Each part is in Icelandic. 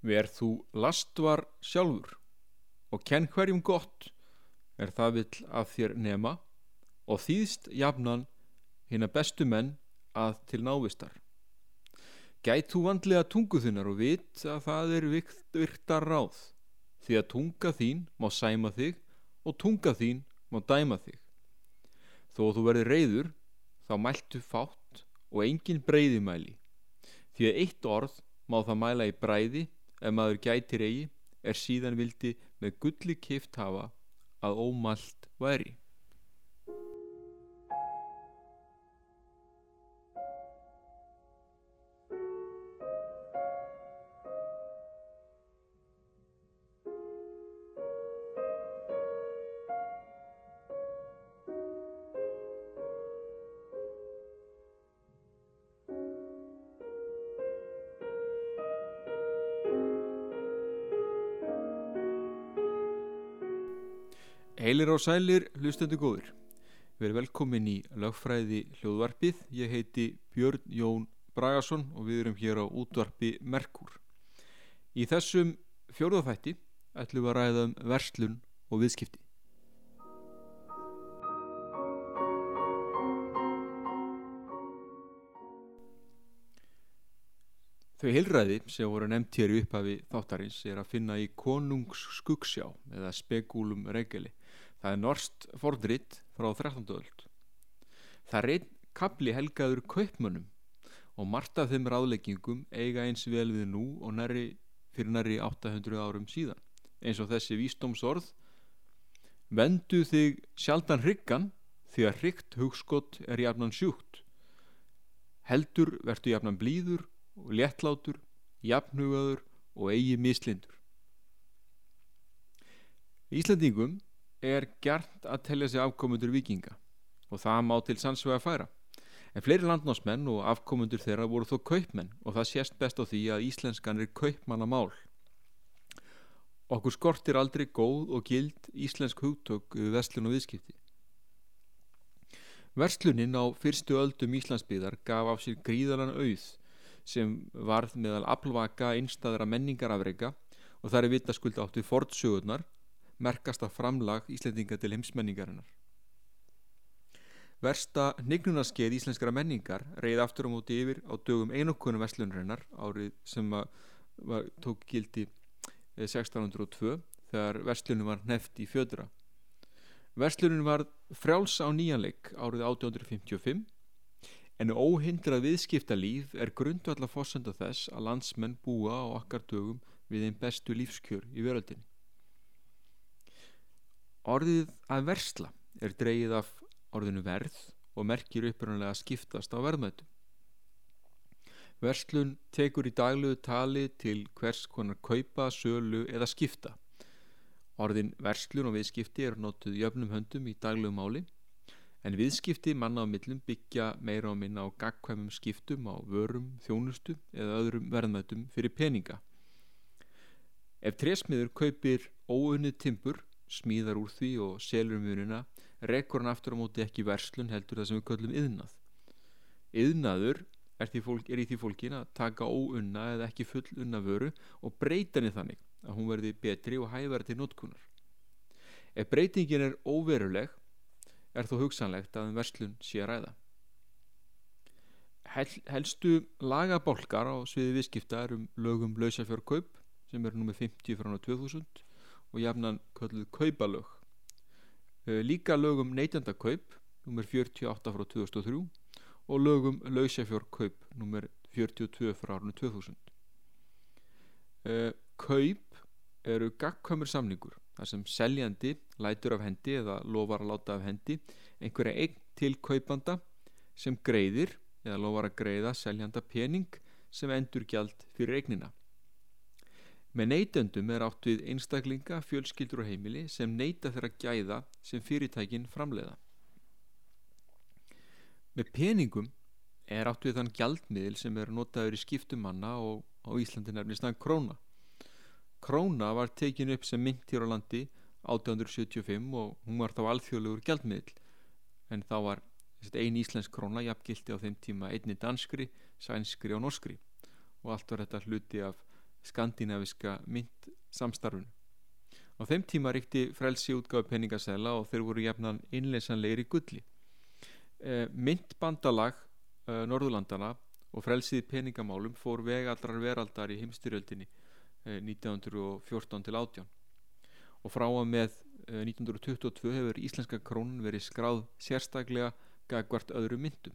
Verð þú lastvar sjálfur og kenn hverjum gott er það vill að þér nema og þýðst jafnan hinn að bestu menn að til návistar. Gæt þú vandlega tungu þinnar og vit að það er virtar ráð því að tunga þín má sæma þig og tunga þín má dæma þig. Þó þú verður reyður þá mæltu fátt og engin breyðimæli því að eitt orð má það mæla í bræði ef maður gætir eigi er síðan vildi með gulli kift hafa að ómalt væri. Heilir og sælir, hlustendu góður. Við erum velkomin í lögfræði hljóðvarpið. Ég heiti Björn Jón Bragason og við erum hér á útvarpi Merkur. Í þessum fjóruðafætti ætlum við að ræða um verslun og viðskipti. Þau heilræði sem voru nefnt hér í upphafi þáttarins er að finna í konungs skuggsjá eða spekúlum regeli Það er norst fordritt frá 13. öld. Það er einn kapli helgaður kaupmönnum og margt af þeim ráðleggingum eiga eins vel við nú og næri, fyrir næri 800 árum síðan. Eins og þessi vísdómsorð Vendu þig sjaldan hryggan því að hrygt hugskott er jafnan sjúkt. Heldur vertu jafnan blíður og léttlátur, jafnhugaður og eigi mislindur. Íslandingum er gert að tellja sig afkomundur vikinga og það má til sannsvega færa. En fleiri landnámsmenn og afkomundur þeirra voru þó kaupmenn og það sést best á því að íslenskan er kaupmannamál. Okkur skortir aldrei góð og gild íslensk hugtök við verslun og viðskipti. Verslunin á fyrstu öldum Íslandsbyðar gaf á sér gríðalan auð sem varð meðal aflvaka einstæðra menningarafreika og það er vitaskuld átt við fordsögurnar merkasta framlag Íslendinga til heimsmenningarinnar. Versta nignunaskeið íslenskara menningar reyði aftur á móti yfir á dögum einokkunum vestlunrennar árið sem var, tók gildi 1602 eh, þegar vestlunum var neft í fjödra. Vestlunum var frjáls á nýjanleik árið 1855 en óhindrað viðskipta líf er grundvallar fórsenda þess að landsmenn búa á okkar dögum við einn bestu lífskjör í veröldinni. Orðið að versla er dreyið af orðinu verð og merkir upprannlega að skiptast á verðmættum. Verslun tekur í daglegu tali til hvers konar kaupa, sölu eða skipta. Orðin verslun og viðskipti er notuð jöfnum höndum í daglegu máli en viðskipti manna á millum byggja meira á minna á gagkvæmum skiptum á vörum, þjónustu eða öðrum verðmættum fyrir peninga. Ef trésmiður kaupir óunnið timpur smíðar úr því og selur mununa rekkur hann aftur á móti ekki verslun heldur það sem við kallum yðnað yðnaður er, fólk, er í því fólkin að taka óunna eða ekki full unna vöru og breyta henni þannig að hún verði betri og hæfari til notkunar. Ef breytingin er óveruleg er þó hugsanlegt að en verslun sé að ræða. Hel, helstu lagabólkar á sviði viðskipta er um lögum lausafjörgkaup sem er nummið 50 frá 2000 og jafnan kölluð kaupalög eh, líka lögum neytjandakaup nr. 48 frá 2003 og lögum lausafjörkaup nr. 42 frá árunni 2000 kaup eru gagkvæmur samningur þar sem seljandi lætur af hendi eða lofar að láta af hendi einhverja eign til kaupanda sem greiðir eða lofar að greiða seljanda pening sem endur gjald fyrir eignina Með neytendum er átt við einstaklinga, fjölskyldur og heimili sem neyta þeirra gæða sem fyrirtækin framleiða. Með peningum er átt við þann gjaldmiðil sem er notaður í skiptum manna og á Íslandi nefnist þann króna. Króna var tekin upp sem mynd hér á landi 1875 og hún var þá alþjóðlegur gjaldmiðil en þá var ein íslensk króna jafngildi á þeim tíma einni danskri, sænskri og norskri og allt var þetta hluti af skandinaviska mynd samstarfunu. Á þeim tíma ríkti frelsi útgáðu peningasæla og þeir voru jafnan innleysanleir í gulli. E, myndbandalag e, Norðurlandana og frelsið peningamálum fór vegallrar veraldar í heimstyrjöldinni e, 1914 til 18 og frá að með 1922 hefur íslenska krónun verið skráð sérstaklega gagvart öðru myndum.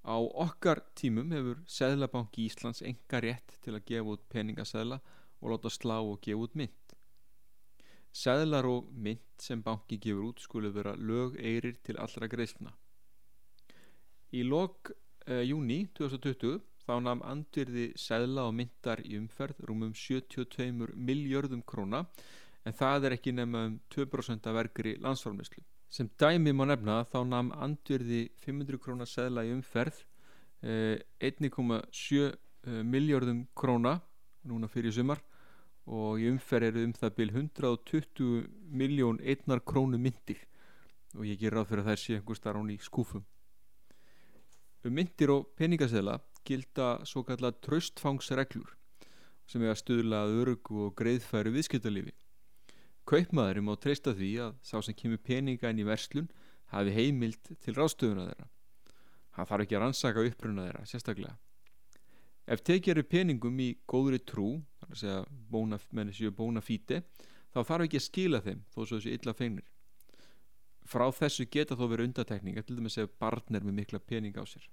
Á okkar tímum hefur Sæðlabanki Íslands enga rétt til að gefa út peningasæðla og láta slá og gefa út mynd. Sæðlar og mynd sem banki gefur út skulle vera lög eirir til allra greiðsluna. Í lok eh, júni 2020 þá namn andvirði sæðla og myndar í umferð rúmum 72 miljörðum króna en það er ekki nefna um 2% af verkri landsfármesslu. Sem dæmi má nefna þá namn andvirði 500 krónar seðla í umferð eh, 1,7 eh, miljardum króna núna fyrir sumar og í umferð eru um það byrj 120 miljón einnar krónu myndir og ég ger ráð fyrir að það sé einhver starf án í skúfum. Um myndir og peningaseðla gilda svo kallar tröstfangsreglur sem er að stuðla að örgu og greiðfæru viðskiptalífi. Kaupmaðurum má treysta því að sá sem kemur peninga inn í verslun hafi heimild til ráðstöfuna þeirra. Hann þarf ekki að rannsaka uppruna þeirra, sérstaklega. Ef tekið eru peningum í góðri trú, þar að segja bóna, mennisju bóna fíti, þá þarf ekki að skila þeim þó svo þessu illa fengnir. Frá þessu geta þó verið undatekninga, til dæmis ef barn er með mikla pening á sér.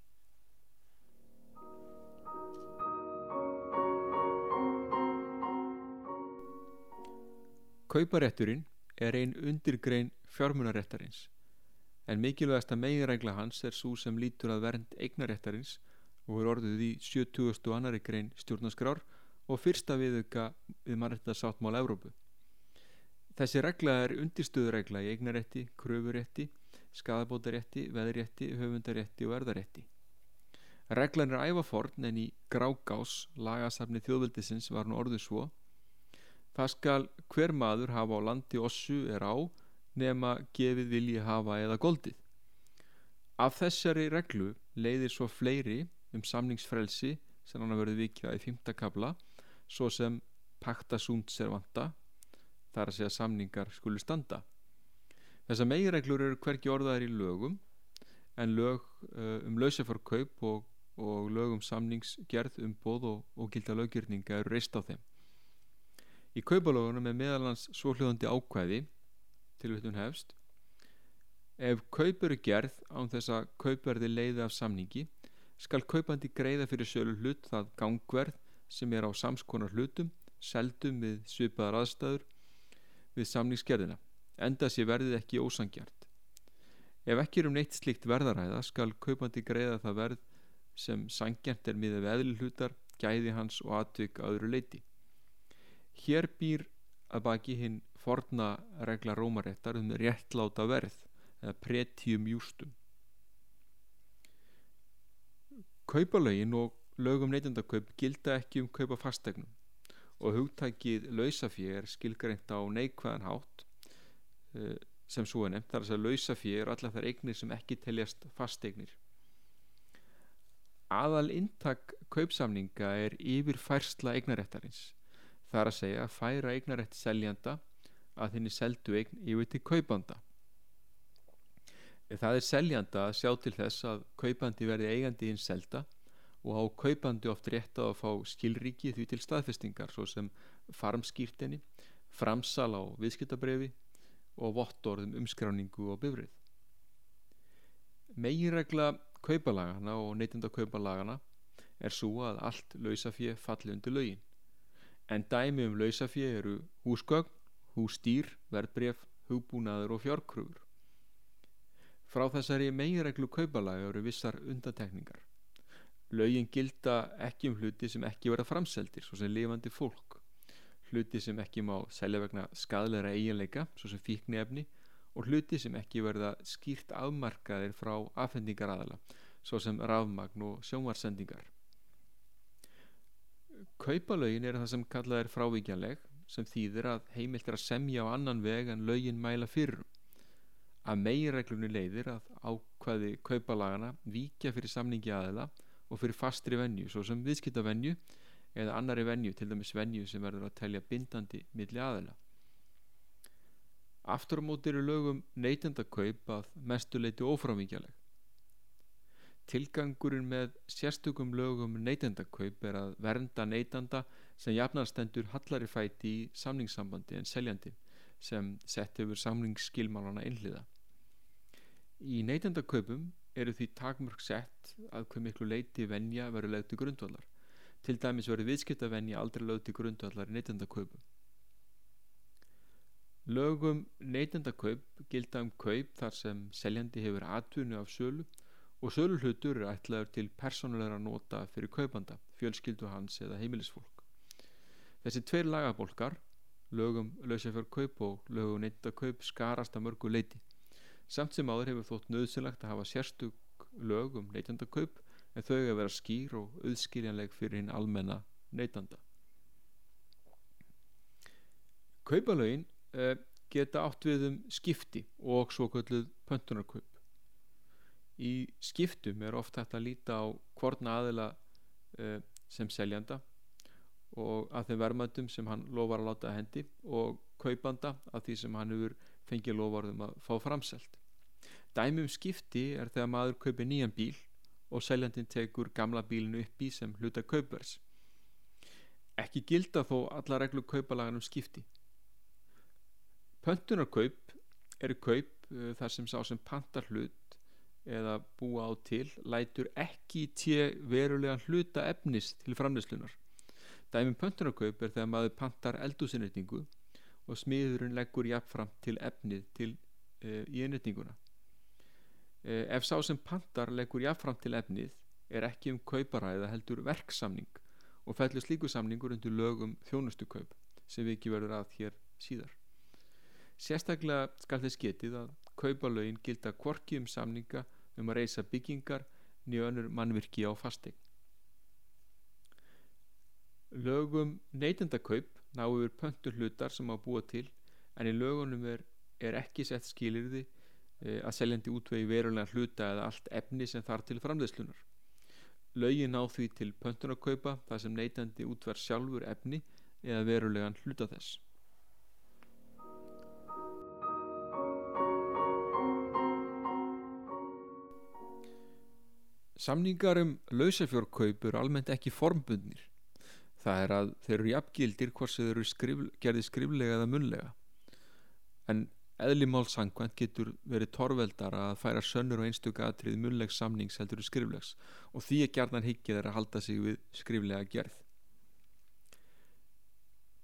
Kauparétturinn er ein undirgrein fjármunaréttarins en mikilvægast að meginregla hans er svo sem lítur að vernd eignaréttarins og er orðið í 70. annari grein stjórnarskrár og fyrsta viðuka við mannréttasáttmál Evrópu. Þessi regla er undirstöðuregla í eignarétti, kröfurétti, skadabótarétti, veðrétti, höfundarétti og erðarétti. Reglan er ævaforn en í grágás lagasafni þjóðvöldisins var hún orðið svo Það skal hver maður hafa á landi ossu er á nema gefið vilji hafa eða goldið. Af þessari reglu leiðir svo fleiri um samningsfrelsi sem hann verið vikjað í fymta kabla svo sem pakta sunt servanta þar að segja samningar skulu standa. Þessar megireglur eru hverki orðaðar í lögum en lög uh, um lausafarkaup og, og lög um samningsgerð um bóð og, og gilda lögjörninga eru reist á þeim. Í kaupalógunum er meðalans svohljóðandi ákvæði til við hún hefst Ef kaup eru gerð án þess að kaupverði leiði af samningi skal kaupandi greiða fyrir sölu hlut það gangverð sem er á samskonar hlutum seldum við svipaðar aðstæður við samningsgerðina enda sé verðið ekki ósangjart Ef ekki er um neitt slikt verðaræða skal kaupandi greiða það verð sem sangjart er miða við eðli hlutar gæði hans og atvik að öðru leiti Hér býr að baki hinn forna regla rómaréttar um réttláta verð eða pretjum jústum. Kaupalögin og lögum neytendakaup gilda ekki um kaupa fastegnum og hugtækið lausafið er skilgreint á neikvæðan hátt eh, sem svo er nefnt þar að lausafið er allar þar eignir sem ekki teljast fasteignir. Aðal intak kaupsamninga er yfir færsla eignaréttarins Það er að segja að færa eignarætt seljanda að þinni seldu eign yfir til kaupanda. Það er seljanda að sjá til þess að kaupandi verði eigandi hins selda og á kaupandi oft rétt að fá skilríki því til staðfestingar svo sem farmskýrtinni, framsal á viðskiptabrefi og vottorðum umskráningu og bifrið. Meginregla kaupalagana og neytinda kaupalagana er svo að allt lausafið falli undir lögin en dæmi um lausafið eru húsgögn, húsdýr, verðbref, hugbúnaður og fjárkrúur. Frá þessari meginreglu kaupalaga eru vissar undantekningar. Laugin gilda ekki um hluti sem ekki verða framseldir, svo sem lifandi fólk. Hluti sem ekki má selja vegna skadleira eiginleika, svo sem fíknefni, og hluti sem ekki verða skýrt afmarkaðir frá afhendingaradala, svo sem rafmagn og sjónvarsendingar. Kaupalögin er það sem kallað er frávíkjanleg sem þýðir að heimilt er að semja á annan veg en lögin mæla fyrir að meginreglunni leiðir að ákvaði kaupalagana víkja fyrir samningi aðila og fyrir fastri venju svo sem viðskiptavenju eða annari venju, til dæmis venju sem verður að telja bindandi milli aðila. Aftur á móti eru lögum neytendakaup að mestuleiti oframvíkjaleg. Tilgangurinn með sérstökum lögum neytendakaup er að vernda neytanda sem jafnarstendur hallari fæti í samningssambandi en seljandi sem sett hefur samningsskilmálana einliða. Í neytendakaupum eru því takmörg sett að hver miklu leiti venja verður lögð til grundvallar. Til dæmis verður viðskipta venja aldrei lögð til grundvallar í neytendakaupum. Lögum neytendakaup gilda um kaup þar sem seljandi hefur atvinnu af sölu og söluhlutur er ætlaður til persónulegra nota fyrir kaupanda, fjölskyldu hans eða heimilisfólk. Þessi tveir lagabólkar, lögum lausafjörgkaup og lögum neyndakaup skarast að mörgu leiti. Samt sem áður hefur þótt nöðsynlegt að hafa sérstug lögum neytendakaup en þau að vera skýr og auðskiljanleg fyrir hinn almenna neytanda. Kaupalögin eh, geta átt við um skipti og svo kalluð pöntunarkaup. Í skiptum er oft hægt að líta á hvorna aðila uh, sem seljanda og að þeim vermaðum sem hann lofar að láta hendi og kaupanda að því sem hann hefur fengið lofarðum að fá framselt. Dæmum skipti er þegar maður kaupir nýjan bíl og seljandin tekur gamla bílinu upp í sem hluta kaupers. Ekki gilda þó alla reglu kaupalagan um skipti. Pöntunarkaup eru kaup uh, þar sem sá sem pantar hlut eða búa á til lætur ekki til verulega hluta efnis til framleyslunar. Dæmum pöntunarkaup er þegar maður pantar eldúsinnetningu og smiðurinn leggur jafnfram til efnið til, e, í innetninguna. E, ef sá sem pantar leggur jafnfram til efnið er ekki um kauparæða heldur verksamning og fellur slíku samningur undir lögum þjónustukaup sem við ekki verður að hér síðar. Sérstaklega skal þess getið að kaupalögin gilda kvorki um samninga um að reysa byggingar nýjönur mannvirki á fastegn. Lögum neytendakaup náu yfir pöntur hlutar sem á búa til en í lögunum er, er ekki sett skilirði e, að seljandi útvegi verulega hluta eða allt efni sem þar til framleiðslunar. Lögin ná því til pöntunarkaupa þar sem neytandi útver sjálfur efni eða verulegan hluta þess. Samningar um lausafjórkaup eru almennt ekki formbundnir. Það er að þeir eru jafngildir hvort þeir eru skrif, gerði skriflega eða munlega. En eðlimál sangvænt getur verið torveldar að færa sönnur og einstöku aðtrið munlegs samnings heldur skriflegs og því er gerðan higgið að halda sig við skriflega gerð.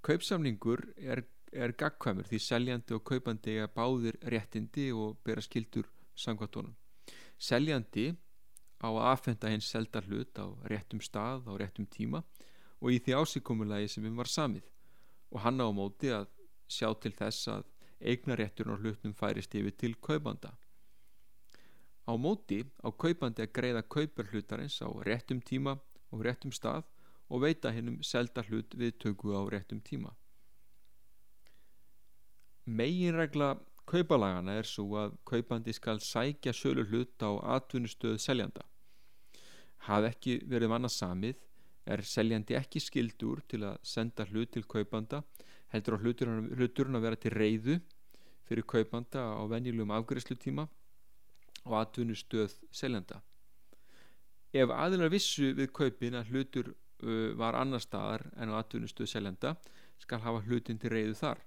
Kaupsamningur er, er gagkvæmur því seljandi og kaupandi er báðir réttindi og bera skildur sangvættunum. Seljandi á að aðfenda hins selda hlut á réttum stað á réttum tíma og í því ásíkomulagi sem við var samið og hann á móti að sjá til þess að eignarétturinn á hlutnum færist yfir til kaupanda. Á móti á kaupandi að greiða kaupar hlutarins á réttum tíma og réttum stað og veita hennum selda hlut við tökku á réttum tíma. Meginregla kaupalagana er svo að kaupandi skal sækja sölu hlut á atvinnustöðu seljanda hafi ekki verið manna samið er seljandi ekki skildur til að senda hlut til kaupanda heldur á hluturinn að vera til reyðu fyrir kaupanda á venjulegum afgriðslutíma og atvinnustöð seljanda. Ef aðilar vissu við kaupin að hlutur var annar staðar en á atvinnustöð seljanda skal hafa hlutin til reyðu þar.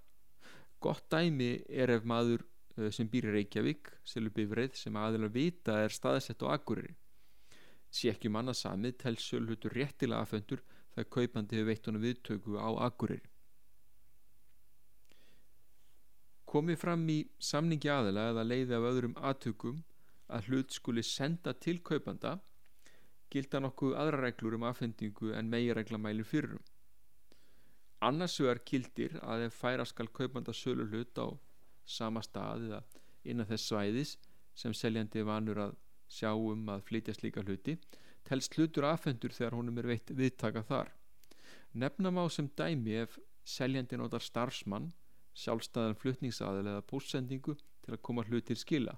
Gott dæmi er ef maður sem býr í Reykjavík selur bifreið sem aðilar vita er staðsett á Akureyri sé ekki um samið tel sölhutur réttilega aðföndur þegar kaupandi hefur veitt honum viðtöku á agurir. Komið fram í samningi aðila eða leiði af öðrum aðtökum að hlut skuli senda til kaupanda gilda nokkuð aðra reglur um aðfendingu en megiregla mælir fyrrum. Annars vegar kildir að ef færa skal kaupanda sölu hlut á sama stað eða innan þess svæðis sem seljandi vanur að sjá um að flytja slíka hluti telst hlutur afhendur þegar honum er veitt viðtaka þar. Nefna má sem dæmi ef seljandi notar starfsmann sjálfstæðan flutningsaðil eða póstsendingu til að koma hlutir skila.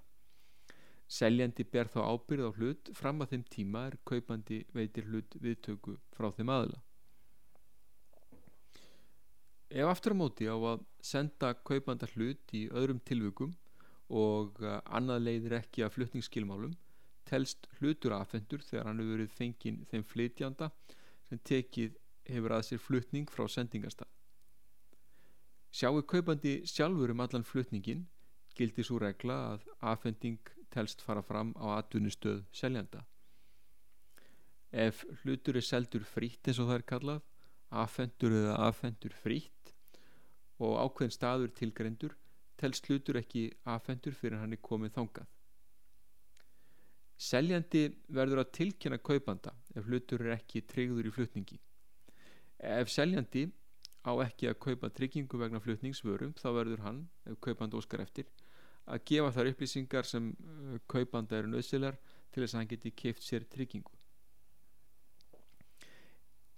Seljandi ber þá ábyrð á hlut fram að þeim tíma er kaupandi veitir hlut viðtöku frá þeim aðila. Ef aftur á að senda kaupanda hlut í öðrum tilvökum og uh, annað leiðir ekki að flutningsskilmálum telst hlutur afhendur þegar hann hefur verið fenginn þeim flytjanda sem tekið hefur að sér flutning frá sendingastað. Sjáu kaupandi sjálfur um allan flutningin gildi svo regla að afhending telst fara fram á atvinnustöð seljanda. Ef hlutur er seldur frítt eins og það er kallað, afhendur eða afhendur frítt og ákveðin staður tilgrendur telst hlutur ekki afhendur fyrir hann er komið þangað. Seljandi verður að tilkynna kaupanda ef hlutur er ekki tryggður í flutningi. Ef seljandi á ekki að kaupa tryggingu vegna flutningsvörum þá verður hann, ef kaupand óskar eftir, að gefa þar upplýsingar sem uh, kaupanda eru nöðsilar til þess að hann geti keift sér tryggingu.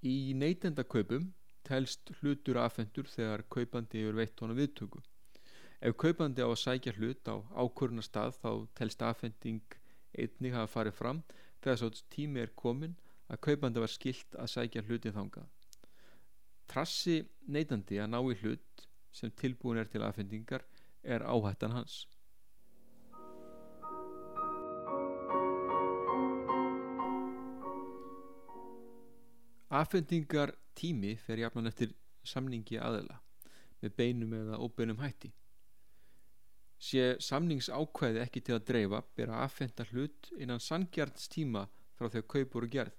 Í neytendakaupum telst hlutur afhendur þegar kaupandi hefur veitt honum viðtöku. Ef kaupandi á að sækja hlut á ákvöruna stað þá telst afhending einnig hafa farið fram þegar svo tími er komin að kaupandi var skilt að sækja hlutin þangað. Trassi neytandi að ná í hlut sem tilbúin er til aðfendingar er áhættan hans. Aðfendingar tími fer jafnan eftir samningi aðela með beinum eða óbeinum hætti sé samningsákvæði ekki til að dreifa ber að aðfenda hlut innan sangjarns tíma frá því að kaup voru gerð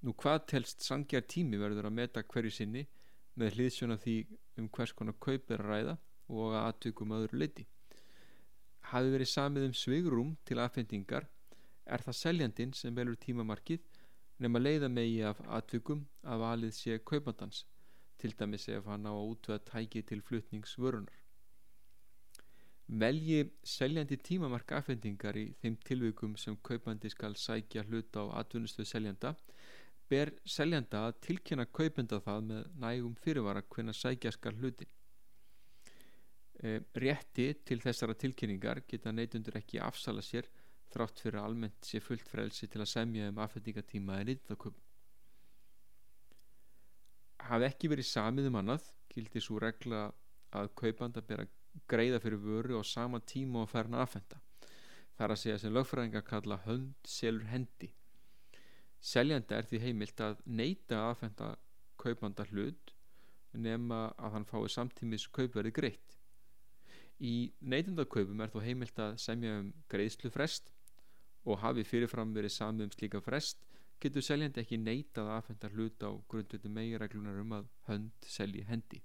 Nú hvað telst sangjar tími verður að meta hverju sinni með hlýðsjóna því um hvers konar kaup er að ræða og að aðtökum öðru leiti. Hafi verið samið um svigrum til aðfendingar er það seljandin sem velur tímamarkið nema leiða megi af aðtökum að valið sé kaupandans til dæmis ef hann á að útvöða tæki til flutningsvörunar. Velji seljandi tímamark aðfendingar í þeim tilvikum sem kaupandi skal sækja hlut á atvinnustuð seljanda. Ber seljanda að tilkynna kaupenda það með nægum fyrirvara hvernig sækja skal hluti e, rétti til þessara tilkynningar geta neytundur ekki afsala sér þrátt fyrir almennt sé fullt frelsi til að semja um aðfendingatíma en ytterköp hafi ekki verið samið um annað gildi svo regla að kaupanda ber að greiða fyrir vöru á sama tíma og færna aðfenda þar að segja sem lögfræðingar kalla hönd selur hendi Seljanda er því heimilt að neyta aðfenda kaupanda hlut nema að hann fái samtímis kaupverði greitt. Í neytendakaupum er þó heimilt að semja um greiðslu frest og hafi fyrirfram verið samið um slíka frest getur seljandi ekki neytað aðfenda hlut á grundvöldu megireglunar um að hönd selji hendi.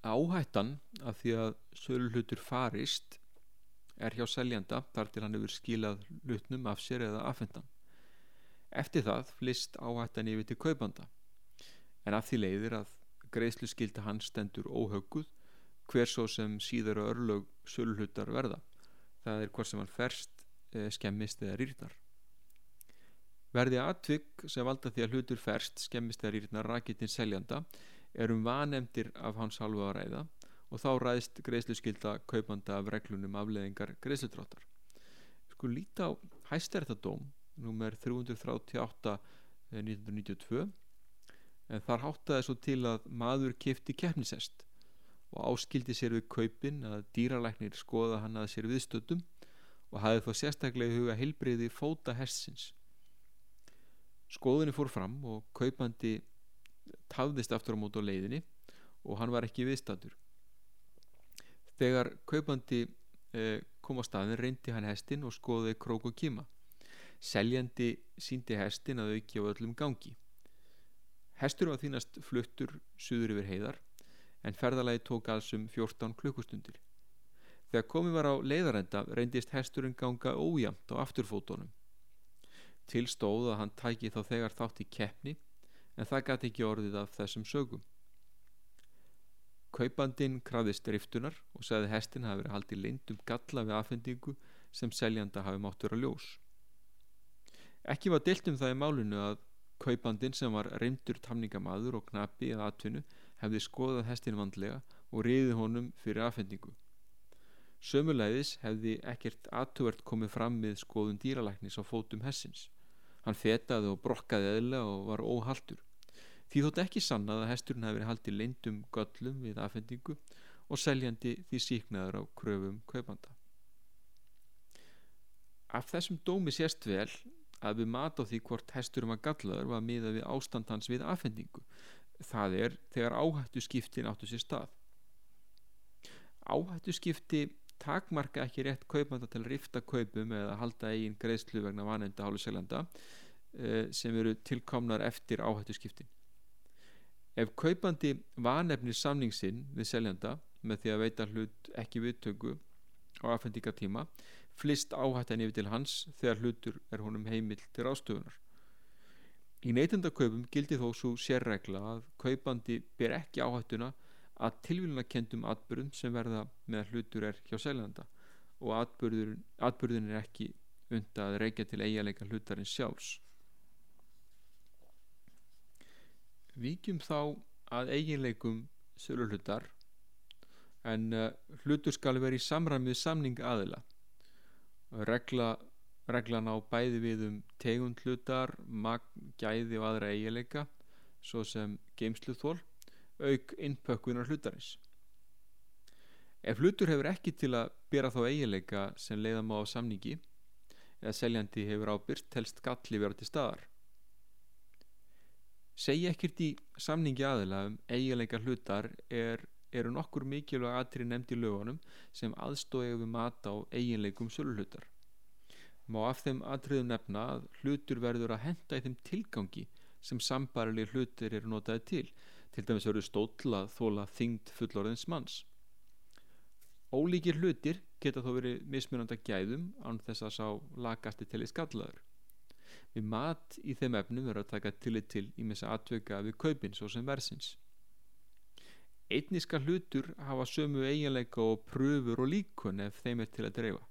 Áhættan af því að sölu hlutur farist er hjá seljanda þar til hann hefur skilað lutnum af sér eða affendan. Eftir það flist áhættan yfir til kaupanda en af því leiðir að greiðslu skilta hans stendur óhauguð hver svo sem síðar og örlög sölulutar verða. Það er hvort sem hann ferst, eh, skemmist eða rýrnar. Verði aðtvigg sem valda því að hlutur ferst, skemmist eða rýrnar rakitinn seljanda er um vanemdir af hans halva að ræða og þá ræðist greiðsluskylda kaupanda af reglunum afleðingar greiðslutróttar. Sko líta á hæstærtadóm nummer 338 1992 en þar háttaði svo til að maður kifti keppnisest og áskildi sér við kaupin að dýralæknir skoða hann að sér viðstöldum og hafði þó sérstaklega huga heilbreyði fóta hestsins. Skoðinni fór fram og kaupandi tafðist aftur á mót á leiðinni og hann var ekki viðstöldur. Þegar kaupandi eh, kom á staðin reyndi hann hestin og skoði krók og kima. Seljandi síndi hestin að auki á öllum gangi. Hestur var þínast fluttur suður yfir heiðar en ferðalagi tók alls um 14 klukkustundir. Þegar komið var á leiðarenda reyndist hesturinn ganga ójamt á afturfótonum. Til stóð að hann tæki þá þegar þátt í keppni en það gæti ekki orðið af þessum sögum. Kaupandin krafðist driftunar og sagði hestin hafi verið haldið lindum galla við aðfendingu sem seljanda hafi mátt vera ljós. Ekki var deilt um það í málunu að kaupandin sem var reymdur tamningamadur og knapi eða atvinnu hefði skoðað hestin vandlega og riðið honum fyrir aðfendingu. Sömulegðis hefði ekkert aðtuvert komið fram með skoðun dýralæknis á fótum hessins. Hann fetaði og brokkaði eðla og var óhaldur. Því þótt ekki sannað að hesturinn hafi verið haldið leindum göllum við afhendingu og seljandi því síknaður á kröfum kaupanda. Af þessum dómi sést vel að við mat á því hvort hesturum var gallaður var miða við ástand hans við afhendingu. Það er þegar áhættu skiptin áttu sér stað. Áhættu skipti takmarka ekki rétt kaupanda til að rifta kaupum eða halda eigin greiðslu vegna vanenda hálfu seglanda eh, sem eru tilkomnar eftir áhættu skiptin. Ef kaupandi vanefnir samningsinn við seljanda með því að veita hlut ekki viðtöku á afhendingatíma flist áhættan yfir til hans þegar hlutur er honum heimil til ástöfunar. Í neytendakaupum gildi þó svo sérregla að kaupandi ber ekki áhættuna að tilvíluna kendum atbyrðum sem verða með hlutur er hjá seljanda og atbyrðin er ekki unda að reykja til eigalega hlutarins sjálfs. Víkjum þá að eiginleikum söluhlutar en uh, hlutur skal vera í samræmið samning aðila. Regla, reglan á bæði við um tegund hlutar, magn, gæði og aðra eiginleika svo sem geimsluþól auk innpökkunar hlutarins. Ef hlutur hefur ekki til að bera þá eiginleika sem leiða má á samningi eða seljandi hefur ábyrst telst galli vera til staðar Segja ekkert í samningi aðila um eiginleika hlutar er, eru nokkur mikilvæg aðtri nefnd í lögunum sem aðstója við mata á eiginleikum söluhlutar. Má af þeim aðtriðum nefna að hlutur verður að henda í þeim tilgangi sem sambarlega hlutir eru notaði til, til dæmis verður stótla þóla þingd fullorðins manns. Ólíkir hlutir geta þó verið mismunanda gæðum án þess að sá lagasti til í skallaður. Við mat í þeim efnum verður að taka tillit til ímessa atvöka við kaupin svo sem versins. Einniska hlutur hafa sömu eiginleika og pröfur og líkun ef þeim er til að dreifa.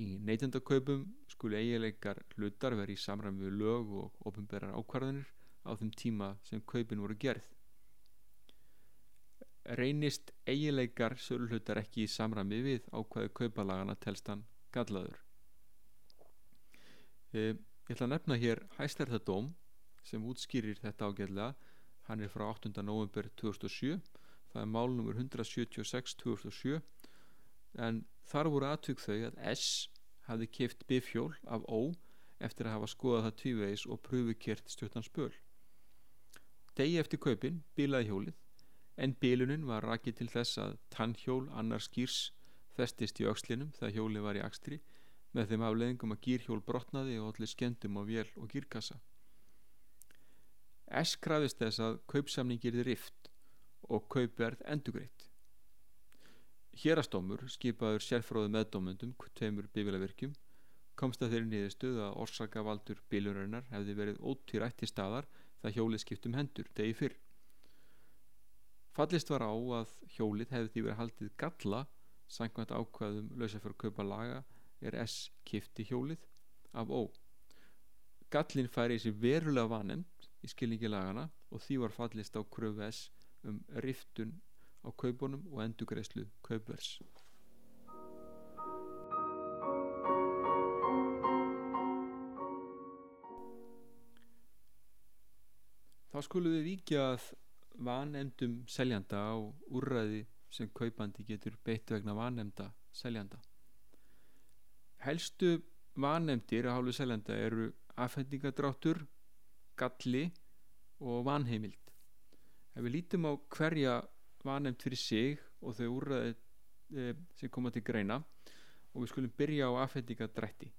Í neytendakaupum skuli eiginleikar hlutar verið í samræmi við lög og ofinberðar ákvarðanir á þeim tíma sem kaupin voru gerð. Reynist eiginleikar söluhlutar ekki í samræmi við ákvaðu kaupalagana telstan gallaður. E, Ég ætla að nefna hér hæstærðadóm sem útskýrir þetta ágæðlega. Hann er frá 8. november 2007. Það er málnumur 176 2007 en þar voru aðtök þau að S hafði keift bifjól af O eftir að hafa skoðað það tvívegis og pröfukert stjórnans böl. Degi eftir kaupin bilaði hjólið en bilunin var rakið til þess að tannhjól annars skýrs festist í aukslinum þegar hjólið var í akstri með þeim afleðingum að gýrhjól brotnaði og allir skemmtum á vél og gýrkassa. S krafist þess að kaupsamningir er rift og kaupverð endugreitt. Hérastómur, skipaður sérfróðu meðdómundum, tveimur bifilavirkjum, komst að þeirri niðurstuð að orsakavaldur bilurinnar hefði verið ótýrætt í staðar það hjólið skiptum hendur degi fyrr. Fallist var á að hjólið hefði því verið haldið galla sangvænt ákvaðum lausafjörg kaupa laga er S kifti hjólið af Ó gallin færi í sig verulega vanemt í skilningi lagana og því var fallist á kröfu S um riftun á kaupunum og endugreislu kaupvers Þá skulum við vikja að vanemdum seljanda á úrræði sem kaupandi getur beitt vegna vanemda seljanda helstu vanemdir að hálfu seljanda eru afhendingadráttur galli og vanheimild. Ef við lítum á hverja vanemd fyrir sig og þau úrraði e, sem koma til greina og við skulum byrja á afhendingadrætti.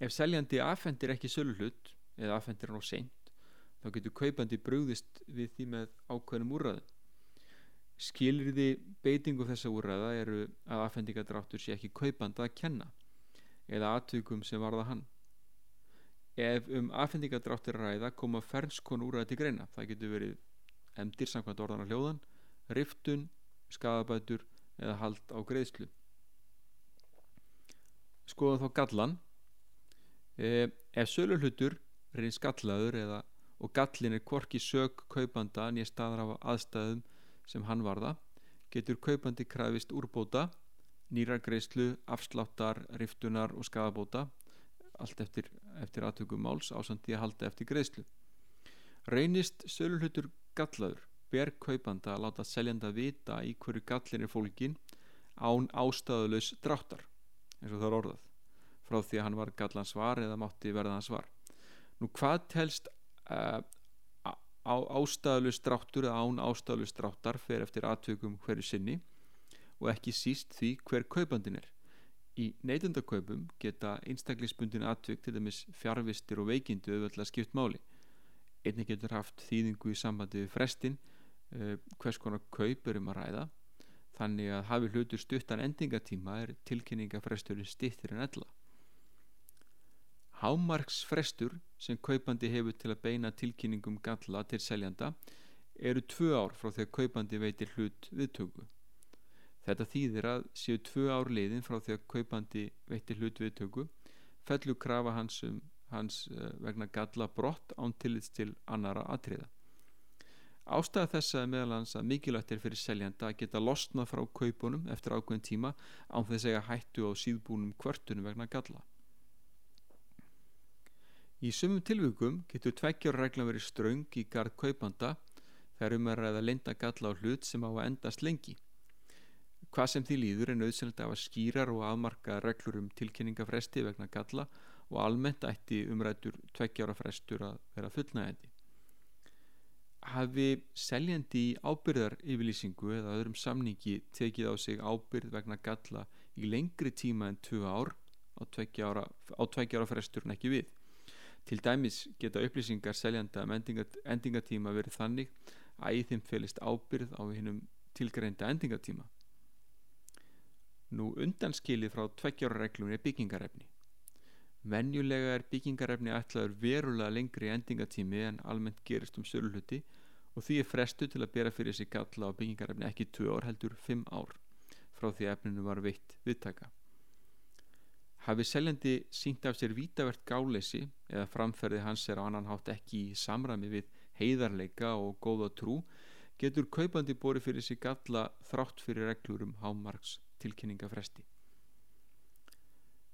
Ef seljandi afhendir ekki söluhlut eða afhendir hann á seint þá getur kaupandi brúðist við því með ákveðnum úrraði skilriði beitingu þessa úrræða eru að afhendingadráttur sé ekki kaupanda að kenna eða aðtökum sem varða hann. Ef um afhendingadráttur ræða koma fernskon úrræði til greina. Það getur verið emdir samkvæmt orðan á hljóðan riftun, skadabætur eða hald á greiðslu. Skoðum þá gallan e, ef söluhlutur reynir skallaður eða og gallin er kvorki sög kaupanda nýja staðar af aðstæðum sem hann varða getur kaupandi krafist úrbóta nýrar greiðslu, afsláttar riftunar og skadabóta allt eftir, eftir aðtökum máls ásandi að halda eftir greiðslu. Reynist söluhlutur gallaður ber kaupanda að láta seljanda vita í hverju gallin er fólkin án ástæðulegs dráttar eins og það er orðað frá því að hann var gallan svar eða mátti verða hann svar. Nú hvað telst uh, á ástæðulegs dráttur eða án ástæðulegs dráttar fer eftir aðtökum hverju sinni og ekki síst því hver kaupandin er. Í neytundakaupum geta einstaklisbundin aðtök til dæmis fjárvistir og veikindu auðvitað skipt máli. Einnig getur haft þýðingu í sambandi við frestin uh, hvers konar kaup er um að ræða. Þannig að hafi hlutur stuttan endingatíma er tilkynningafresturinn stittir en ella. Hámarksfrestur sem kaupandi hefur til að beina tilkynningum galla til seljanda eru tvö ár frá að kaupandi veitir hlut viðtöku Þetta þýðir að séu tvö ár liðin frá að kaupandi veitir hlut viðtöku fellur krafa hans um hans eh, vegna galla brott án tillits til annara atriða. Ástæða þessa er meðal hans að mikilvægt er fyrir seljanda að geta losnað frá kaupunum eftir ákveðin tíma án þess að hættu á síðbúnum kvörtunum vegna galla. Í sumum tilvíkum getur tveggjarregla verið ströng í gard kaupanda þegar um að lenda galla á hlut sem á að endast lengi. Hvað sem því líður er nöðsynlegt að skýrar og afmarka reglur um tilkynningafresti vegna galla og almennt ætti umrættur tveggjára frestur að vera fullnægandi. Hafi seljandi í ábyrðar yfirlýsingu eða öðrum samningi tekið á sig ábyrð vegna galla í lengri tíma en 2 ár á tveggjára fresturinn ekki við. Til dæmis geta upplýsingar seljanda um endingatíma verið þannig að í þeim felist ábyrð á hinnum tilgreinda endingatíma. Nú undanskilið frá tveggjára reglum er byggingarefni. Venjulega er byggingarefni ætlaður verulega lengri endingatími en almennt gerist um söluluti og því er frestu til að bera fyrir sig galla á byggingarefni ekki 2 ár heldur 5 ár frá því efninu var veitt viðtaka. Hafi seljandi sínt af sér vítavert gáleysi eða framferði hans er á annan hátt ekki í samræmi við heiðarleika og góða trú getur kaupandi bori fyrir sig galla þrátt fyrir reglur um hámarks tilkynningafresti.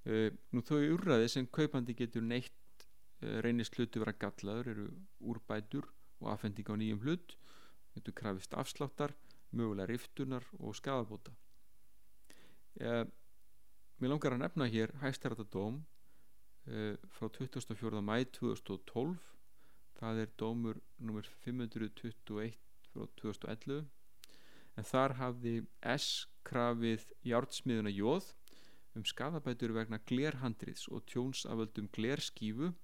Uh, nú þó í úrraði sem kaupandi getur neitt uh, reynist hlutu vera gallaður eru úrbætur og afhending á nýjum hlut getur krafist afsláttar mögulega riftunar og skafabóta uh, Mér langar að nefna hér hægstæratadóm frá 24. mæ 2012 það er dómur nr. 521 frá 2011 en þar hafði S krafið jártsmiðuna jóð um skadabætur vegna glerhandriðs og tjónsaföldum glerskífu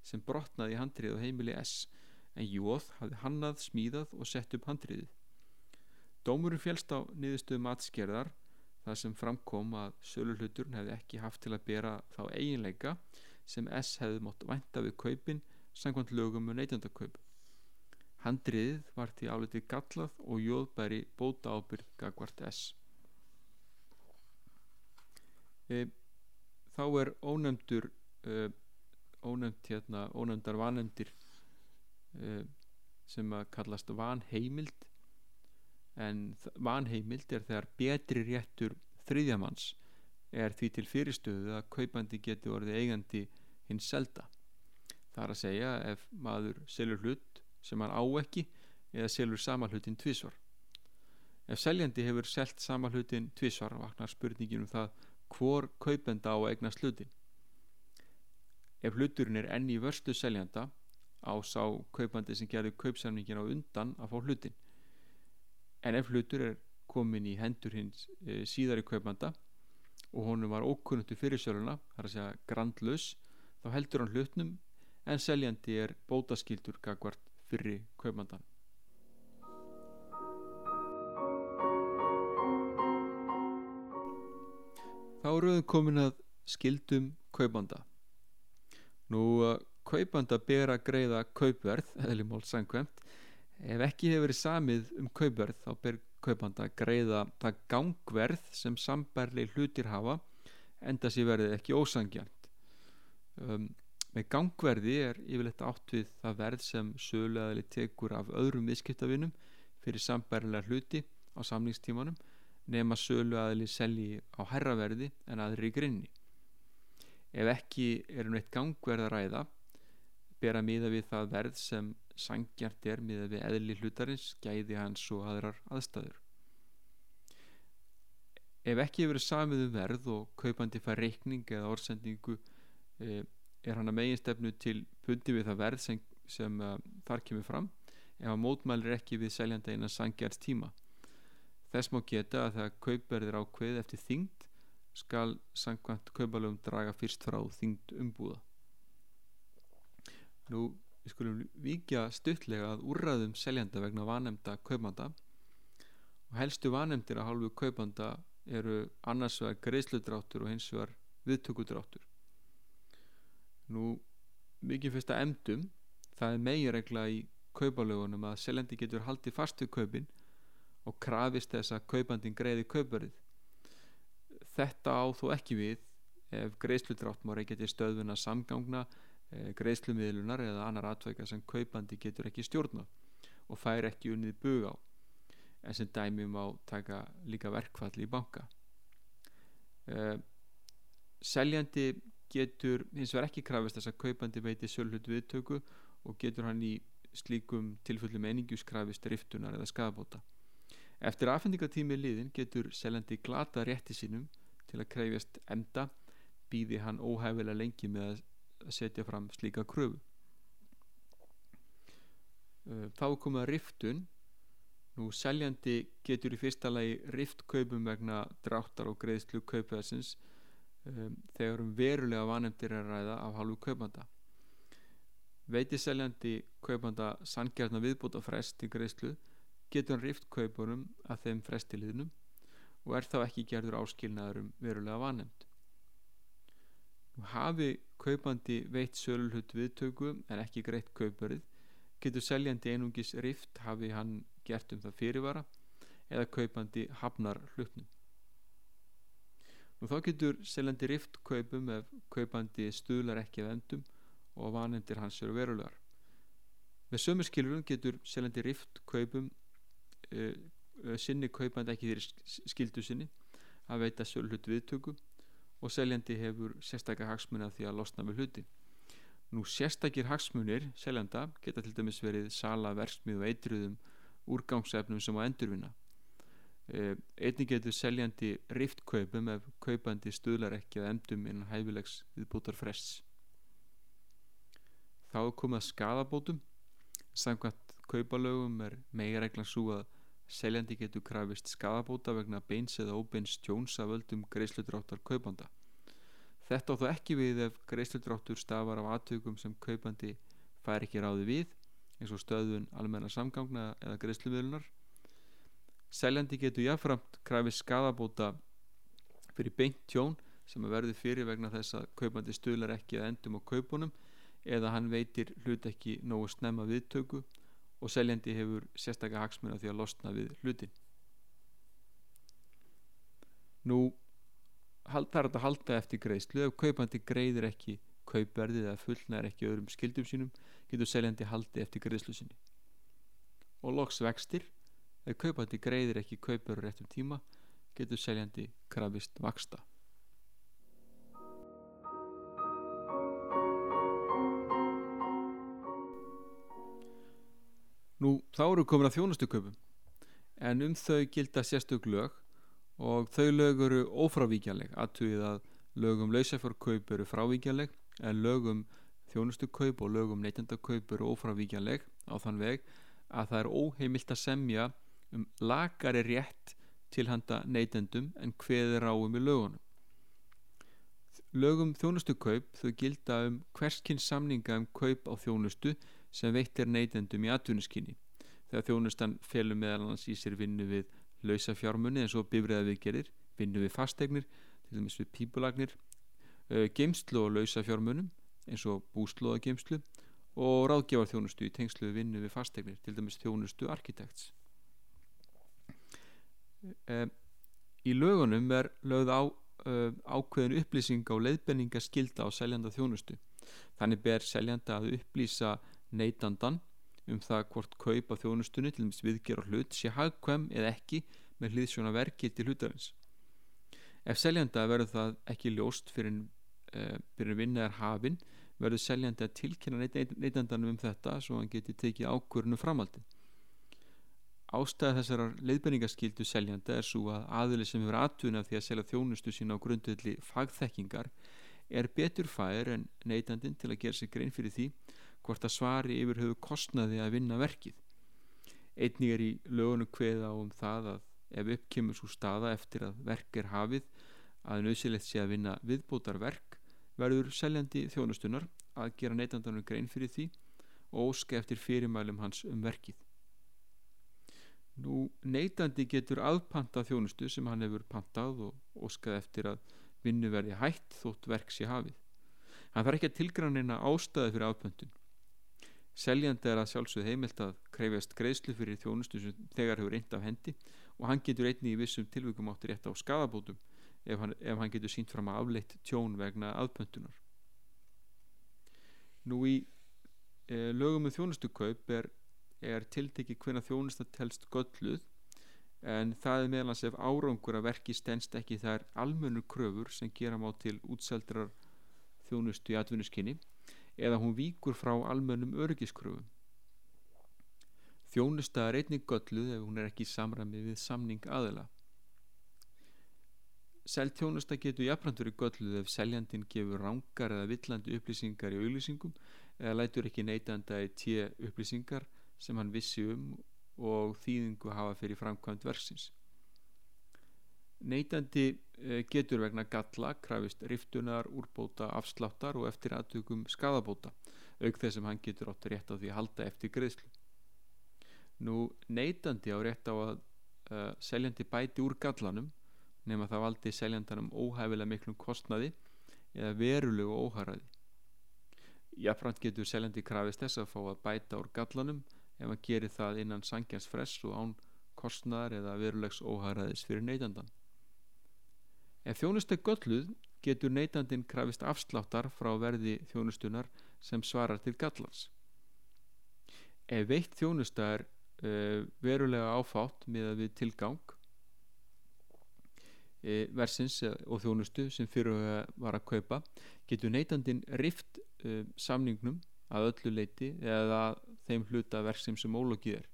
sem brotnaði handrið á heimili S en Jóð hafði hannað, smíðað og sett upp handriðið. Dómurinn félst á niðurstöðu matskerðar þar sem framkom að sölulhuturn hefði ekki haft til að bera þá eiginleika sem S hefði mótt vænta við kaupin sangkvæmt lögum og neytjandakaup. Handriðið var til álitið gallað og Jóð bæri bóta ábyrg gagvart S e, þá er ónefndur e, ónefnd hérna ónefndar vanefndir e, sem að kallast vanheimild en vanheimild er þegar betri réttur þriðjamanns er því til fyrirstöðu að kaupandi geti orðið eigandi hins selda það er að segja ef maður selur hlut sem hann á ekki eða selur sama hlutin tvísvar ef seljandi hefur selgt sama hlutin tvísvar vaknar spurningin um það hvor kaupenda á egna slutin. Ef hluturinn er enni vörstu seljanda á sá kaupandi sem gerði kaupsamningin á undan að fá hlutin. En ef hlutur er komin í hendur hins e, síðari kaupanda og honum var ókunnuttu fyrir söluna, þar að segja grandlaus, þá heldur hann hlutnum en seljandi er bótaskildur gagvart fyrir kaupandan. Þá eru við komin að skildum kaupanda. Nú, kaupanda ber að greiða kaupverð, eða mál sangkvæmt. Ef ekki hefur verið samið um kaupverð, þá ber kaupanda greiða það gangverð sem sambærli hlutir hafa, enda sér verðið ekki ósangjant. Um, með gangverði er yfirleitt átt við það verð sem sögulegðali tekur af öðrum viðskiptavinum fyrir sambærlega hluti á samningstímanum nema sölu aðli selji á herraverði en aðri í grinni ef ekki er um eitt gangverð að ræða bera miða við það verð sem sangjart er miða við eðli hlutarins, gæði hans og aðrar aðstæður. Ef ekki hefur samið um verð og kaupandi fær reikning eða orðsendingu e, er hann að meginstefnu til pundi við það verð sem, sem uh, þar kemur fram ef hann mótmælir ekki við seljanda innan sangjart tíma. Þess má geta að það kaupverðir ákveð eftir þyngd skal sangkvæmt kaupalöfum draga fyrst frá þyngd umbúða. Nú, við skulum vikja stuttlega að úrraðum seljanda vegna vanemda kaupanda og helstu vanemdir að hálfu kaupanda eru annars vegar greiðsludráttur og hins vegar viðtökudráttur. Nú, mikið fyrst að emdum, það er megiregla í kaupalöfunum að seljandi getur haldið fast við kaupin og krafist þess að kaupandin greiði kaupverðið þetta á þó ekki við ef greiðslutrátt má reykja til stöðuna samgangna, greiðslumiðlunar eða annar atveika sem kaupandi getur ekki stjórna og fær ekki unnið bug á en sem dæmi má taka líka verkfalli í banka. E, seljandi getur hins vegar ekki krafist þess að kaupandi veiti sölhut viðtöku og getur hann í slíkum tilfellum einingjuskrafist riftunar eða skadabóta eftir aðfendingatími liðin getur seljandi glata rétti sínum til að krefjast enda býði hann óhæfilega lengi með að setja fram slíka kröfu. Uh, þá koma riftun. Nú seljandi getur í fyrsta lagi riftkaupum vegna dráttar og greiðslu kaupæðsins um, þegar um verulega vanemdir er að ræða af halvu kaupanda. Veiti seljandi kaupanda sangjarnar viðbúta frest til greiðslu getur hann riftkaupunum að þeim frestiliðnum og er þá ekki gerður áskilnaður um verulega vanemd. Hafi kaupandi veitt sölulhut viðtöku en ekki greitt kauparið getur seljandi einungis rift hafi hann gert um það fyrirvara eða kaupandi hafnar hlutnum. Nú þá getur seljandi rift kaupum ef kaupandi stuðlar ekki að endum og vanemdir hans eru verulegar. Með sömur skilurinn getur seljandi rift kaupum uh, Eh, sinni kaupand ekki þeirri skildu sinni að veita sölhut viðtöku og seljandi hefur sérstakar hagsmunni að því að losna með hluti. Nú sérstakir hagsmunir seljanda geta til dæmis verið sala verksmið og eitruðum úrgangsefnum sem á endurvinna. Eh, einnig getur seljandi rift kaupum ef kaupandi stuðlar ekki að endum innan hæfilegs viðbútar frests þá er komið að skadabótum samkvæmt kaupalögum er megareglan svo að Seljandi getur krafist skadabóta vegna beins eða óbeins tjóns af öldum greiðslutráttar kaupanda. Þetta á þó ekki við ef greiðslutráttur stafar af aðtökum sem kaupandi fær ekki ráði við eins og stöðun almenna samgangna eða greiðslumiðlunar. Seljandi getur jáfnframt krafist skadabóta fyrir beint tjón sem að verði fyrir vegna þess að kaupandi stuðlar ekki að endum á kaupunum eða hann veitir hlut ekki nógu snemma viðtöku og seljandi hefur sérstaklega hagsmuna því að losna við hlutin nú það er að halda eftir greiðslu. Ef kaupandi greiðir ekki kaupverðið eða fullnæðir ekki öðrum skildum sínum getur seljandi haldi eftir greiðslu sinni. Og loks vextir. Ef kaupandi greiðir ekki kaupverður réttum tíma getur seljandi krafist vaksta Nú þá eru komin að þjónustu köpum en um þau gilda sérstök lög og þau lög eru ófrávíkjanleg aðtúið að lögum lausafjörkaup eru frávíkjanleg en lögum þjónustu kaup og lögum neytendakaup eru ófrávíkjanleg á þann veg að það er óheimilt að semja um lagari rétt til handa neytendum en hveðir áum í lögunum. Lögum þjónustu kaup þau gilda um hverskinn samninga um kaup á þjónustu sem veittir neytendum í atvinnuskinni þegar þjónustan felur meðal annars í sér vinnu við lausa fjármunni eins og bifræða viðgerir, vinnu við fasteignir til dæmis við pípulagnir geimslu og lausa fjármunum eins og búslóða geimslu og ráðgjafar þjónustu í tengslu við vinnu við fasteignir til dæmis þjónustu arkitekts Í lögunum er lögð á ákveðin upplýsing á leiðbenninga skilda á seljanda þjónustu. Þannig ber seljanda að upplýsa neytandan um það hvort kaup á þjónustunni til dæmis viðger og hlut sé hagkvæm eða ekki með hlýðsjóna verki til hlutarins ef seljanda verður það ekki ljóst fyrir, uh, fyrir vinnaðar hafin verður seljandi að tilkynna neytandanum um þetta svo hann geti tekið ákvörnu framaldi. Ástæða þessar leiðbenningaskildu seljanda er svo að aðili sem hefur aðtuna því að selja þjónustu sína á grundvelli fagþekkingar er betur fær en neytandin til að gera sig grein fyrir því hvort að svari yfir höfu kostnaði að vinna verkið. Einnig er í lögunum hveða um það að ef uppkemur svo staða eftir að verk er hafið að nöðsilegt sé að vinna viðbótar verk verður seljandi þjónustunar að gera neytandanum grein fyrir því og óska eftir fyrirmælum hans um verkið. Nú neytandi getur aðpanta þjónustu sem hann hefur pantað og óskað eftir að vinnu verði hætt þótt verk sé hafið. Hann þarf ekki að tilgranina ástæði fyrir afpöntun. Seljandi er að sjálfsögð heimilt að krefjast greiðslu fyrir þjónustu sem þegar hefur reynd af hendi og hann getur einni í vissum tilvíkum áttir rétt á skadabótum ef hann, ef hann getur sínt fram að afleitt tjón vegna aðpöntunar. Nú í e, lögum með um þjónustukaup er, er tiltekki hvena þjónusta telst gölluð en það er meðlans ef árangur að verki stennst ekki þær almennur kröfur sem gera má til útseldrar þjónustu í atvinnuskinni eða hún víkur frá almennum örgiskröfum. Þjónusta er einnig gölluð ef hún er ekki samræmi við samning aðila. Seltjónusta getur jafnframt verið gölluð ef seljandin gefur rángar eða villandi upplýsingar í auðlýsingum eða lætur ekki neytanda í tíu upplýsingar sem hann vissi um og þýðingu hafa fyrir framkvæmt versins. Neytandi eh, getur vegna galla krafist riftunar, úrbóta, afsláttar og eftir aðtökum skadabóta auk þess sem hann getur átt rétt á því að halda eftir greiðslu. Nú neytandi á rétt á að uh, seljandi bæti úr gallanum nema það valdi seljandanum óhæfilega miklum kostnaði eða verulegu óhæraði. Jafnframt getur seljandi krafist þess að fá að bæta úr gallanum ef hann gerir það innan sangjans fress og án kostnaðar eða verulegs óhæraðis fyrir neytandan. Ef þjónustu er gölluð getur neytandin krafist afsláttar frá verði þjónustunar sem svarar til gallars. Ef veitt þjónusta er uh, verulega áfátt með að við tilgang uh, versins og þjónustu sem fyrir var að kaupa getur neytandin rift uh, samningnum að öllu leiti eða þeim hluta verksum sem ólogið er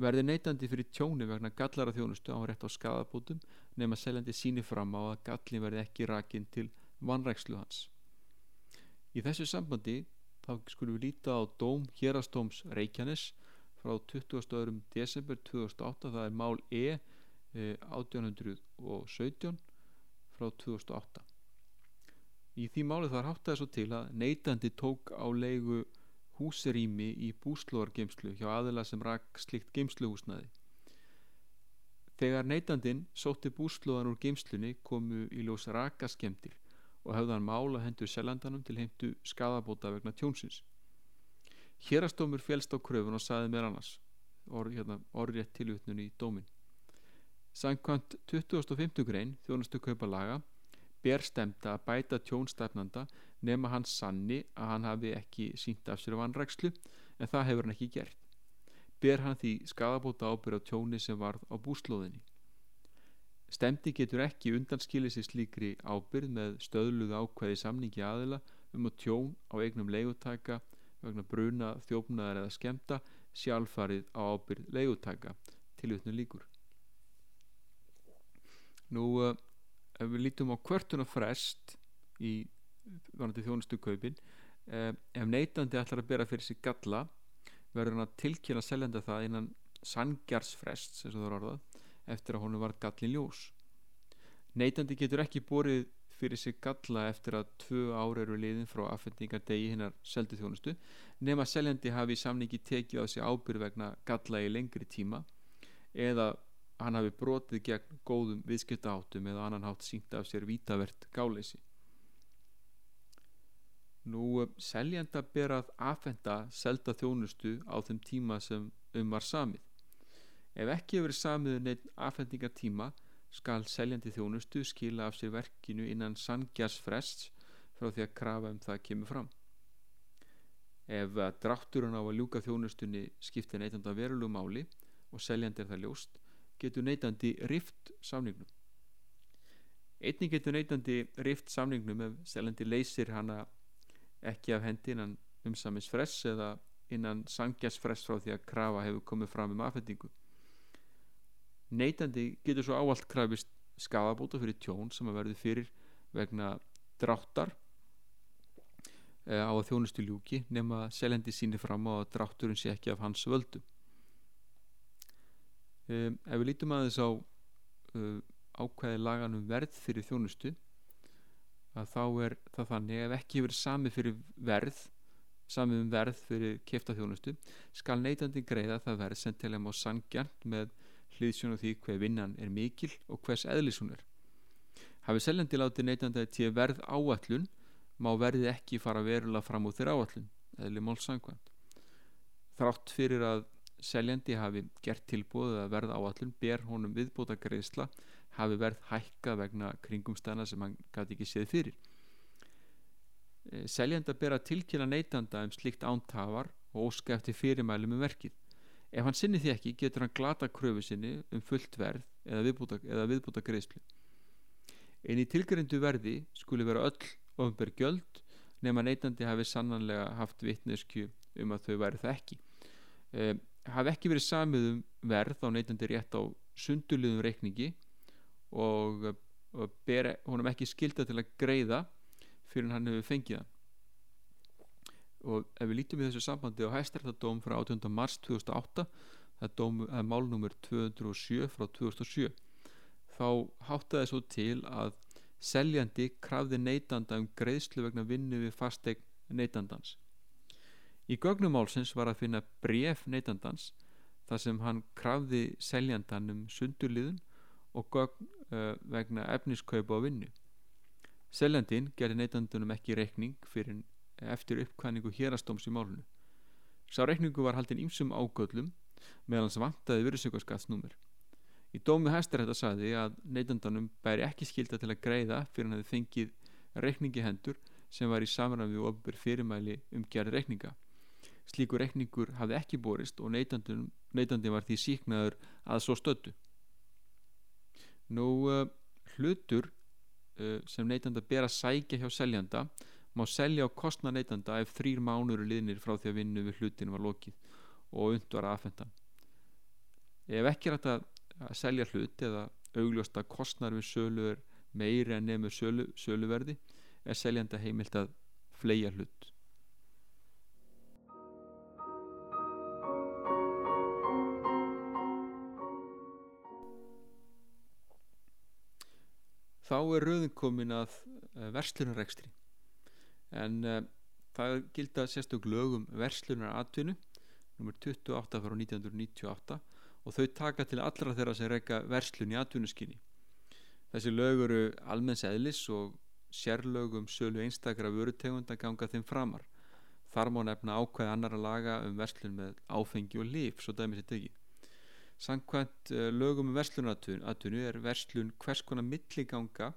verði neytandi fyrir tjóni vegna gallara þjónustu á rétt á skadabótum nema seljandi síni fram á að gallin verði ekki rakin til vanrækslu hans. Í þessu sambandi þá skulum við líta á dóm hérastóms Reykjanes frá 22. desember 2008 það er mál E 1817 eh, frá 2008. Í því máli þar hátt það svo til að neytandi tók á leigu húsrými í búslóðargeimslu hjá aðila sem rak slikt geimsluhúsnaði. Þegar neytandin sótti búslóðan úr geimslunni komu í ljós rakaskemdir og höfðan mála hendur selandanum til heimtu skadabóta vegna tjónsins. Hérastómur félst á kröfun og saði með annars orð, hérna, orðrétt tilutnun í dómin. Sankvæmt 2050 grein þjónustu kaupa laga ber stemta að bæta tjónstefnanda nema hann sanni að hann hafi ekki sínt af sér vanrækslu en það hefur hann ekki gert. Ber hann því skadabóta ábyrð á tjóni sem varð á búslóðinni. Stemdi getur ekki undanskilið sér slíkri ábyrð með stöðluðu ákveði samningi aðila um að tjón á eignum leigutaka vegna bruna, þjófnaðar eða skemta sjálfarið á ábyrð leigutaka til utnum líkur. Nú, uh, ef við lítum á kvörtuna frest í vonandi þjónustu kaupin eh, ef neytandi ætlar að bera fyrir sig galla verður hann að tilkynna seljanda það innan sangjarsfrest eftir að honum var gallin ljós. Neytandi getur ekki borið fyrir sig galla eftir að tvö ára eru liðin frá aðfendingadegi hinnar seldu þjónustu nema seljandi hafi í samningi tekið á sig ábyrð vegna galla í lengri tíma eða hann hafi brotið gegn góðum viðskiptaháttum eða annan hátt sínt af sér vítavert gáleysi Nú um, seljanda ber að aðfenda selda þjónustu á þeim tíma sem um var samið. Ef ekki hefur samið um neitt aðfendingatíma skal seljandi þjónustu skila af sér verkinu innan sangjarsfrests frá því að krafa um það kemur fram. Ef drátturinn á að ljúka þjónustunni skiptir neytanda verulegu máli og seljandi er það ljóst, getur neytandi rift samningnum. Einning getur neytandi rift samningnum ef seljandi leysir hana ekki af hendi innan umsamins fress eða innan sangjasfress frá því að krafa hefur komið fram um afhendingu neytandi getur svo áallt krafist skafabóta fyrir tjón sem að verði fyrir vegna dráttar eh, á að þjónustu ljúki nema seljendi síni fram á að drátturinn sé ekki af hans völdu um, ef við lítum aðeins á uh, ákvæði laganum verð fyrir þjónustu að þá er það þannig ef ekki verið sami fyrir verð sami um verð fyrir kefta þjónustu skal neytandi greiða það verð sem til þeim á sangjant með hlýðsjónu því hver vinnan er mikil og hvers eðlis hún er. Hafið seljandi látið neytandi til verð áallun má verði ekki fara verulega fram úr þeirra áallun, eðli málsangvæmt. Þrátt fyrir að seljandi hafi gert tilbúið að verð áallun ber honum viðbóta greiðsla hafi verð hækka vegna kringumstæna sem hann gæti ekki séð fyrir. Eh, seljandi að bera tilkynna neytanda um slikt ántafar og óska eftir fyrirmælum um verkið. Ef hann sinni því ekki getur hann glata kröfu sinni um fullt verð eða viðbúta, eða viðbúta greiðslu. En í tilgerindu verði skuli vera öll ofnberg gjöld nema neytandi hafi sannanlega haft vittnesku um að þau væri það ekki. Eh, hafi ekki verið samið um verð á neytandi rétt á sundurliðum reikningi og, og ber honum ekki skilda til að greiða fyrir hann hefur fengið hann og ef við lítum í þessu sambandi á hæstrættadóm frá 18. mars 2008 það er, er málnumur 207 frá 2007 þá háttaði svo til að seljandi krafði neytanda um greiðslu vegna vinnu við fastegn neytandans í gögnumálsins var að finna bref neytandans þar sem hann krafði seljandan um sundurliðun og gögn uh, vegna efniskaupa á vinnu seljandin gerði neytandunum ekki reikning fyrir eftir uppkvæningu hérastóms í málunu. Sá reikningu var haldin ímsum ágöllum meðan hans vantaði virðsökkarskattsnúmer. Í dómi hæstar þetta saði að neytandanum bæri ekki skilda til að greiða fyrir hann hefði fengið reikningi hendur sem var í samræðan við ofnbjörn fyrirmæli um gerð reikninga. Slíkur reikningur hafði ekki borist og neytandi var því síknaður að svo stöttu. Nú uh, hlutur uh, sem neytanda ber að sækja hjá seljanda má selja á kostna neytanda ef þrýr mánur liðnir frá því að vinnu við hlutin var lokið og undvar aðfendan ef ekki er að selja hlut eða augljósta kostnar við sölu er meiri en nefnur sölu, söluverði er seljanda heimilt að fleia hlut þá er rauðin komin að eh, verslunarekstri. En uh, það gilda sérstök lögum verslunar atvinnu nr. 28 frá 1998 og þau taka til allra þeirra sem reyka verslun í atvinnuskinni þessi lög eru almenns eðlis og sérlögum sölu einstakra vörutegunda ganga þeim framar. Þar má nefna ákveð annara laga um verslun með áfengi og líf svo dæmis þetta ekki Sankvæmt uh, lögum um verslunatvinnu er verslun hvers konar milliganga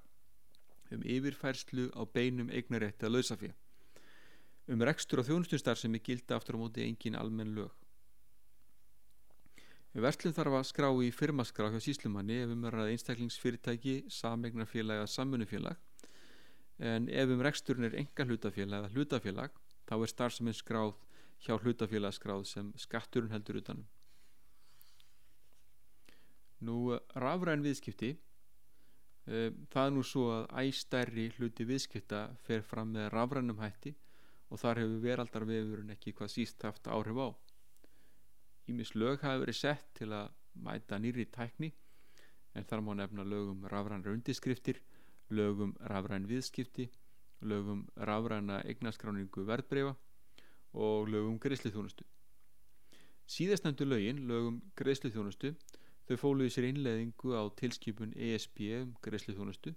um yfirfærslu á beinum eignarétti að lausafja um rekstur og þjónustustar sem er gilda aftur á móti engin almenn lög. Verslun þarf að skrá í firmaskrá hjá síslumanni ef um er að einstaklingsfyrirtæki, samegnarfélag eða samfunufélag en ef um reksturinn er enga hlutafélag eða hlutafélag þá er starfseminn skráð hjá hlutafélagskráð sem skatturinn heldur utanum. Nú rafræn viðskipti Ehm, það er nú svo að æstærri hluti viðskipta fer fram með rafrannum hætti og þar hefur veraldarvefurinn ekki hvað síst haft áhrif á. Ímis lög hafi verið sett til að mæta nýri tækni en þar má nefna lögum rafrannar undiskriftir lögum rafrann viðskipti lögum rafranna eignaskráningu verðbreyfa og lögum greiðslithjónustu síðastnæmdu lögin lögum greiðslithjónustu Þau fóluði sér innleðingu á tilskipun ESB um greiðsliðþjónustu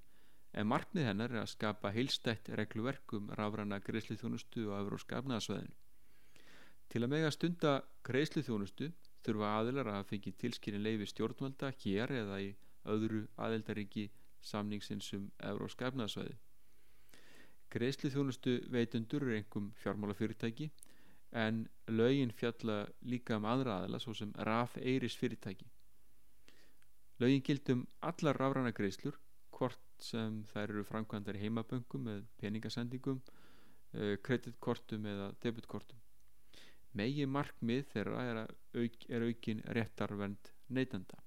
en markmið hennar er að skapa heilstætt regluverk um rafrana greiðsliðþjónustu á Evróska afnæðasvæðinu. Til að mega stunda greiðsliðþjónustu þurfa aðilar að fengi tilskynni leifi stjórnvalda hér eða í öðru aðeldaríki samningsins um Evróska afnæðasvæði. Greiðsliðþjónustu veitundur er einhverjum fjármálafyrirtæki en lögin fjalla líka um aðra aðila svo sem RAF Eiris fyrirtæki. Lögin gildum allar rafræna greiðslur hvort sem þær eru framkvæmdar í heimaböngum með peningasendingum uh, kreditkortum eða debitkortum megi markmið þeirra er, auk, er aukin réttarvend neytanda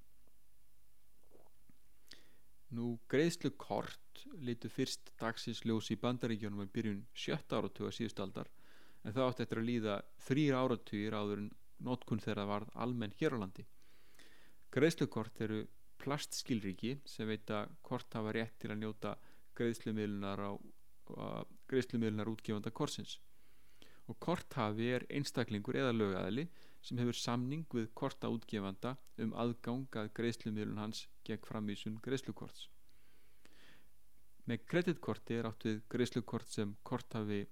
Nú greiðslukort litur fyrst dagsins ljós í bandaríkjónum í byrjun sjötta áratuga síðustaldar en það átti eftir að líða þrýra áratugir áður en notkun þeirra varð almenn hér á landi. Greiðslukort eru plastskilriki sem veit að kort hafa rétt til að njóta greiðslumiðlunar á greiðslumiðlunar útgefanda korsins og korthafi er einstaklingur eða lögæðli sem hefur samning við kortaútgefanda um aðgang að greiðslumiðlun hans gegn framvísun greiðslukorts. Með kreditkorti er átt við greiðslukort sem korthafi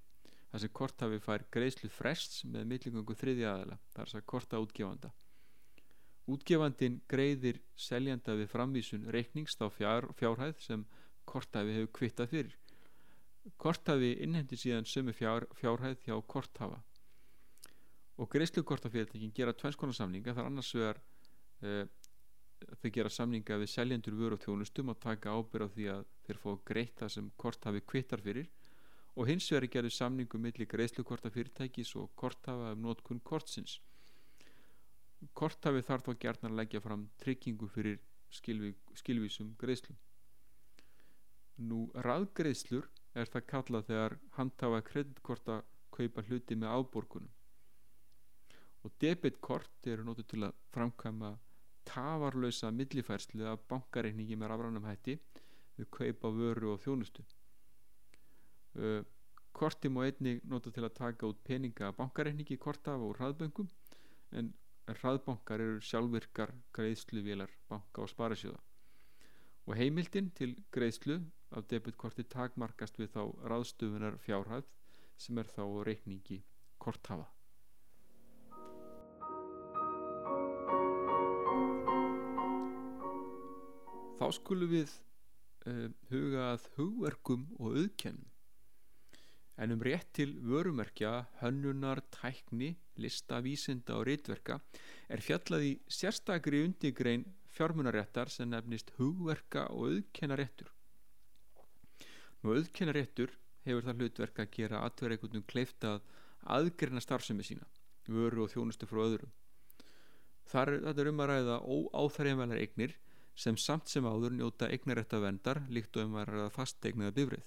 þar sem korthafi fær greiðslu frests með millingungu þriði aðala, þar sem kortaútgefanda. Útgefandin greiðir seljanda við framvísun reiknings á fjár, fjárhæð sem korthafi hefur kvittað fyrir. Korthafi innhendi síðan sömu fjár, fjárhæð hjá korthafa. Og greiðslukortafyrirtækin gera tvennskonasamninga þar annars vegar uh, þau gera samninga við seljendur vöru og þjónustum og taka ábyrð á því að þeir fá greitt það sem kort hafi kvittar fyrir. Og hins vegar gerur samningu millir greiðslukortafyrirtækis og kort hafa um nótkunn kortsins kort hafi þarf þá gert að leggja fram tryggingu fyrir skilví, skilvísum greiðslum? Nú raðgreiðslur er það kallað þegar handhafa kreditkorta kaupa hluti með áborgunum og debitkort eru nótu til að framkvæma tafarlösa millifærslu af bankareikningi með rafrænum hætti við kaupa vöru og þjónustu. Korti má einnig nota til að taka út peninga bankareikningi kortafa úr hraðböngum en hraðbankar eru sjálfvirkar greiðsluvélar banka og sparasjóða og heimildin til greiðslu af debitkorti takmarkast við þá ráðstöfunar fjárhæð sem er þá reikningi korthafa. Þá skulum við uh, huga að hugverkum og auðkennum en um rétt til vörumerkja, hönnunar, tækni, listavísinda og rítverka er fjallað í sérstakri undigrein fjármunaréttar sem nefnist hugverka og auðkennaréttur. Nú auðkennaréttur hefur það hlutverk að gera atverðeikundum kleift að aðgerna starfsemi sína, vöru og þjónustu frá öðrum. Þar er þetta um að ræða óáþæriðanvelar eignir sem samt sem áður njóta eignarétta vendar líkt og um að ræða fastegnaða bifrið.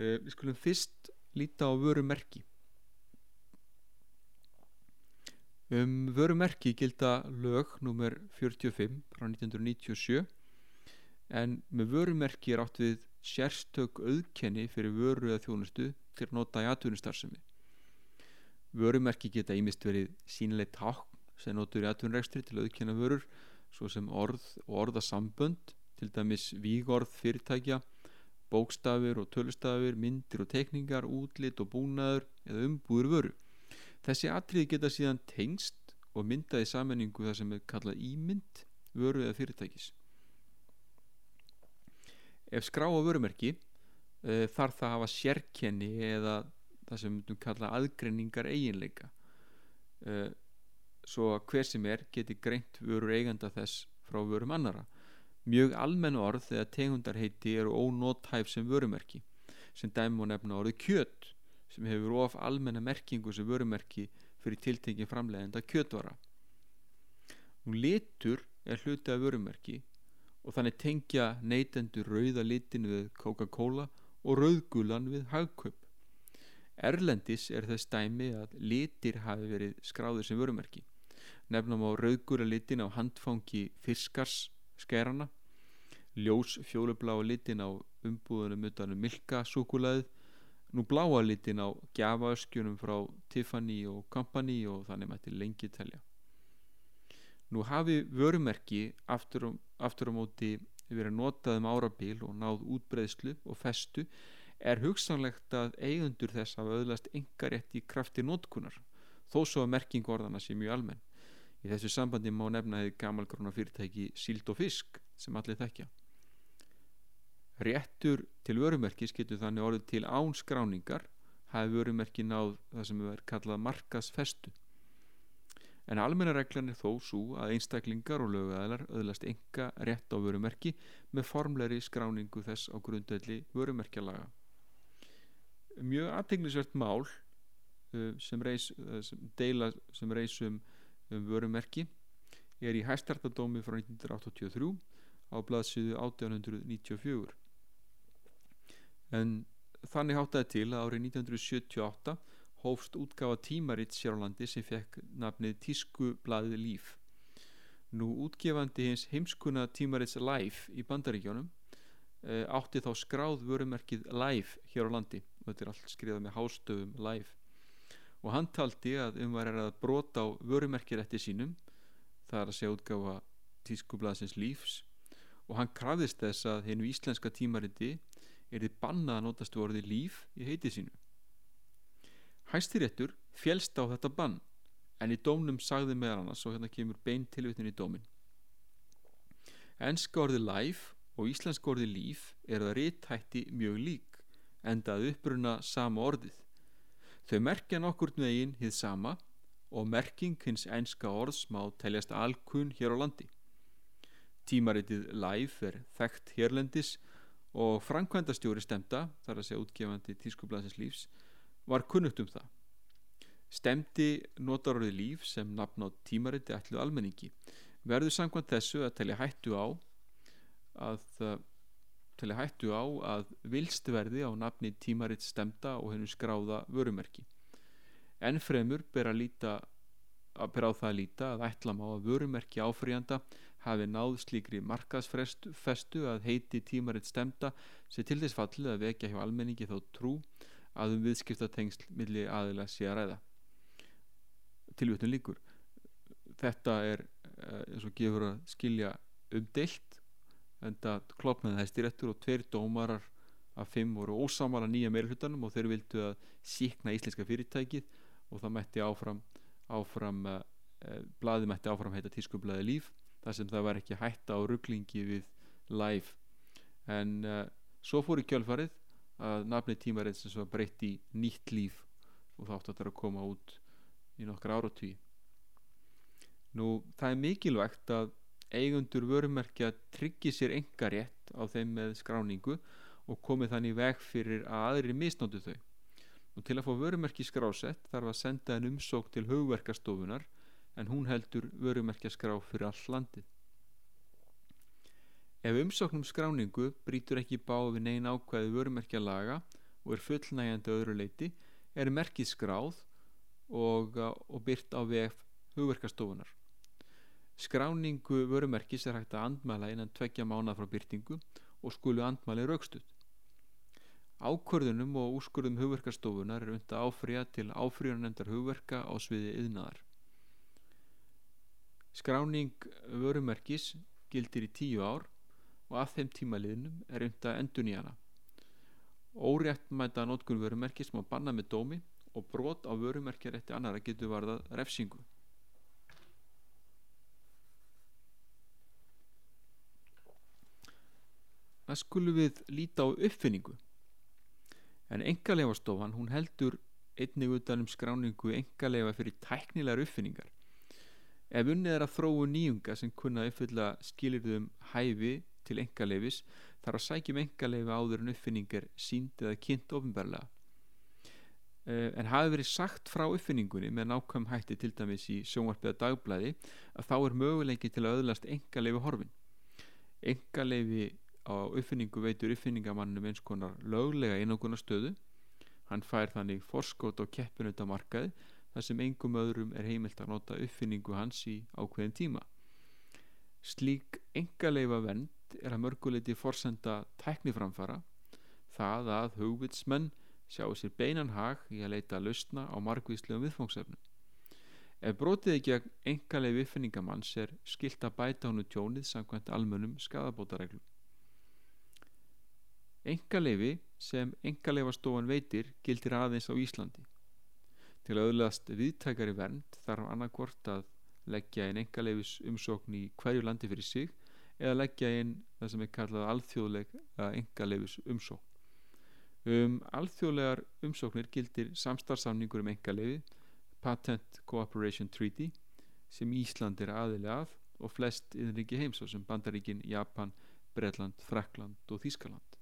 Uh, við skulum fyrst líta á vörumerki. Um vörumerki gilda lög nr. 45 frá 1997 en með vörumerki er átt við sérstök auðkenni fyrir vöru eða þjónustu til nota í atvinnustarfsemi. Vörumerki geta ímist verið sínleitt hákn sem notur í atvinnrekstri til auðkjöna vörur svo sem orð og orðasambönd til dæmis vígorð fyrirtækja bókstafir og tölustafir myndir og tekningar, útlit og búnaður eða umbúður vöru. Þessi atriði geta síðan tengst og myndaði sammenningu það sem er kallað ímynd vöru eða fyrirtækis. Ef skrá á vörumerki uh, þarf það að hafa sérkenni eða það sem við kalla aðgreiningar eiginleika. Uh, svo að hver sem er geti greint vörur eiganda þess frá vörum annara. Mjög almenn orð eða tegundarheiti eru ónóthæf sem vörumerki sem dæmi og nefna orði kjött sem hefur of almenna merkingu sem vörumerki fyrir tiltengin framlegenda kjötvara. Nú litur er hluti af vörumerki og þannig tengja neytendur rauða litin við Coca-Cola og rauðgulan við hagkaup. Erlendis er þess dæmi að litir hafi verið skráður sem vörumerki nefnum á rauðgúra litin á handfangi fiskarskerana ljós fjólubláa litin á umbúðunum utanum milkasúkulæð nú bláa litin á gjafaöskjunum frá Tiffany og Company og þannig mætti lengi telja. Nú hafi vörumerki aftur, aftur á móti verið notað um árabil og náð útbreyðslu og festu. Er hugsanlegt að eigundur þess hafa öðlast engarétt í krafti notkunar þó svo að merking orðana sé mjög almenn Í þessu sambandi má nefna þið gamalgróna fyrirtæki síld og fisk sem allir þekkja. Réttur til vörumerkis getur þannig orðið til ánskráningar hafi vörumerki náð það sem er kallað markasfestu. En almenna reglan er þó svo að einstaklingar og lögæðlar öðlast enga rétt á vörumerki með formleiri skráningu þess á grundvelli vörumerkjalaga. mjög aðteglisvert mál uh, sem, reis, uh, sem deila sem reysum um vörumerki er í hæstartadómi frá 1983 á blaðsíðu 1894 en þannig háttaði til að árið 1978 hófst útgafa tímaritt sér á landi sem fekk nafnið Tískublaðið Líf. Nú útgefandi hins heimskuna tímaritts Life í bandaríkjónum e, átti þá skráð vörumerkið Life hér á landi. Og þetta er allt skriðað með hástöfum Life og hann taldi að um var að brota á vörumerkirætti sínum það er að segja útgafa Tískublaðsins Lífs og hann krafðist þess að hennu íslenska tímariti er þið bannað að notast vorði líf í heiti sínu. Hæstiréttur fjælst á þetta bann en í dómnum sagði meðal annars og hérna kemur bein tilvittin í dómin. Ennska orði life og íslenska orði líf er það réttætti mjög lík endað uppruna sama orðið. Þau merkja nokkur megin hið sama og merking hins ennska orðs má teljast alkunn hér á landi. Tímaritið Live er þekkt hérlendis og framkvæmdastjóri stemda, þar að segja útgefandi tískublaðsins lífs, var kunnugt um það. Stemdi notarorðið líf sem nafn á tímariti ætlu almenningi. Verður samkvæmt þessu að telja hættu á að telja hættu á að vilst verði á nafni tímarit stemda og hennu skráða vörumerki. En fremur ber að líta að ber á það að líta að ætlam á að vörumerki áfríjanda hafi náð slíkri markaðsfestu að heiti tímaritt stemda sem til þess fallið að vekja hjá almenningi þó trú að um viðskiptatengsl milli aðila sé að ræða. Tilvötun líkur þetta er eh, eins og gefur að skilja umdelt en það klopnaði þess direktur og tveir dómarar af fimm voru ósamala nýja meirhlutanum og þeir vildu að síkna íslenska fyrirtækið og það mætti áfram áfram eh, eh blaði mætti áfram heita tískublaði líf þar sem það var ekki hætta á rugglingi við live en uh, svo fór í kjölfarið að nafni tímarins sem var breytt í nýtt líf og að það er að koma út í nokkra áratví nú það er mikilvægt að eigundur vörumerkja tryggi sér enga rétt á þeim með skráningu og komið þannig veg fyrir að aðri misnótu þau og til að fá vörumerki skrásett þarf að senda en umsók til hugverkastofunar en hún heldur vörumerkjaskrá fyrir all landið. Ef umsóknum skráningu brítur ekki bá við neyn ákvæði vörumerkja laga og er fullnægjandi öðru leiti, er merkið skráð og, og byrt á VF hugverkastofunar. Skráningu vörumerkis er hægt að andmæla innan tveggja mána frá byrtingu og skulu andmæli raukstuð. Ákvörðunum og úrskurðum hugverkastofunar er undir áfriða til áfriðunendar hugverka á sviði yðnaðar. Skráning vörumerkis gildir í tíu ár og að þeim tímaliðnum er undan endur nýjana. Óréttmæta nótgun vörumerkis má banna með dómi og brot á vörumerkjarétti annara getur varðað refsingu. Það skulum við líta á uppfinningu. En engalefastofan hún heldur einnig utanum skráningu engaleifa fyrir tæknilegar uppfinningar Ef unnið er að þróu nýjunga sem kunna uppfylla skilirðum hæfi til engalefis þarf að sækjum engaleifi áður en uppfinning er sínd eða kynnt ofinbarlega. Eh, en hafi verið sagt frá uppfinningunni með nákvæm hætti til dæmis í sjónvarpiða dagblæði að þá er möguleiki til að öðlast engaleifi horfin. Engaleifi á uppfinningu veitur uppfinningamannum eins konar löglega einoguna stöðu. Hann fær þannig forskót á keppinutamarkaði þar sem engum öðrum er heimilt að nota uppfinningu hans í ákveðin tíma. Slík engaleifa vend er að mörguleiti forsenda tækniframfara það að hugvitsmenn sjáu sér beinan hag í að leita að lausna á margvíslegum viðfóngsefnum. Ef brotið ekki að engaleifi uppfinningamanns er skilt að bæta honu tjónið samkvæmt almönum skadabótareglum. Engaleifi sem engaleifastofan veitir gildir aðeins á Íslandi. Til að auðlast viðtækari vernd þarf annarkvort að leggja einn engaleivis umsókn í hverju landi fyrir sig eða leggja einn það sem er kallað alþjóðlega engaleivis umsókn. Um alþjóðlegar umsóknir gildir samstarfsamningur um engaleifi Patent Cooperation Treaty sem Ísland er aðilega að og flest yðinriki heims sem Bandaríkin, Japan, Breitland, Frakland og Þískaland.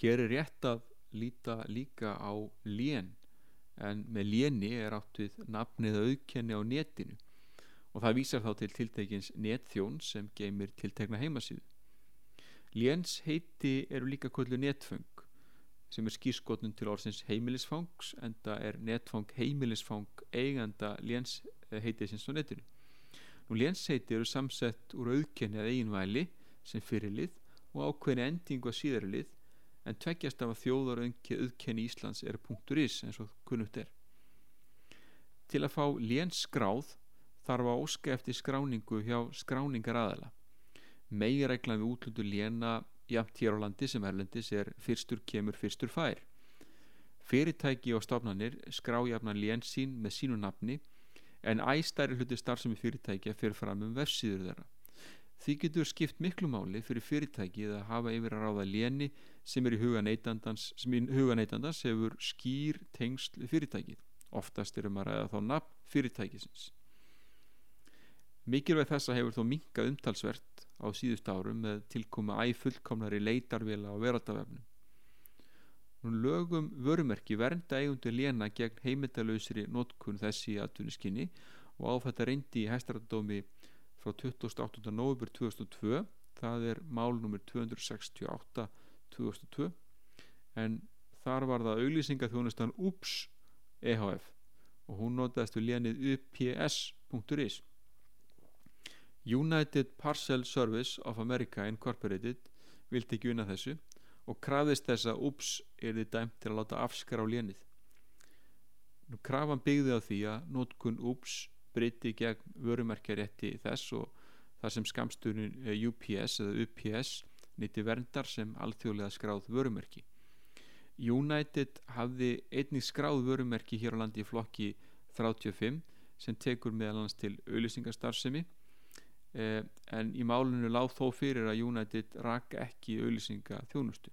Hér er rétt að líta líka á lén en með léni er átt við nafnið auðkenni á netinu og það vísar þá til tiltekins netþjón sem geymir tiltekna heimasíðu. Léns heiti eru líka kvöldu netfeng sem er skýrskotnum til orðsins heimilisfangs en það er netfang heimilisfang eiganda léns eh, heitið sinns á netinu. Nú léns heiti eru samsett úr auðkenni að eiginvæli sem fyrirlið og ákveðni endingu að síðarlið en tveggjast af að þjóðar auðkenni Íslands er .is eins og kunnugt er. Til að fá léns skráð þarf að óska eftir skráningu hjá skráningar aðala. Megireglan við útlutu léna jafnt hér á landi sem erlendis er fyrstur kemur fyrstur fær fyrirtæki og stofnanir skrájafna lén sín með sínu nafni en æstæri hluti starfsemi fyrirtækja fyrir fram um vefsíður þeirra því getur skipt miklu máli fyrir fyrirtækið að hafa yfir að ráða léni sem er í huga neytandans sem í huga neytandans hefur skýr tengsl fyrirtækið oftast erum að ræða þá nafn fyrirtækisins mikilvæg þessa hefur þó minkað umtalsvert á síðust árum með tilkoma æfullkomnari leitarvila á veraldavefnum. Nú lögum vörumerki vernda eigundu léna gegn heimildalöysri notkun þessi aðtuniskinni og áfætta reyndi í hæstaradómi frá 28. november 2002 það er mál nr. 268 2002 en þar var það auglýsinga þjónustan UPS EHF og hún notaðist við lénið ups.is United Parcel Service of America Incorporated vildi ekki unna þessu og krafðist þess að UPS er þið dæmt til að láta afskara á lénið. Nú krafan byggði á því að nótkun UPS breyti gegn vörumerkjarétti þess og þar sem skamsturinn UPS eða UPS nýtti verndar sem alþjóðlega skráð vörumerki. United hafði einnig skráð vörumerki hér á landi í flokki 35 sem tekur meðal hans til auðlýsingastarfsemi eh, en í málunum láð þó fyrir að United rak ekki auðlýsinga þjónustu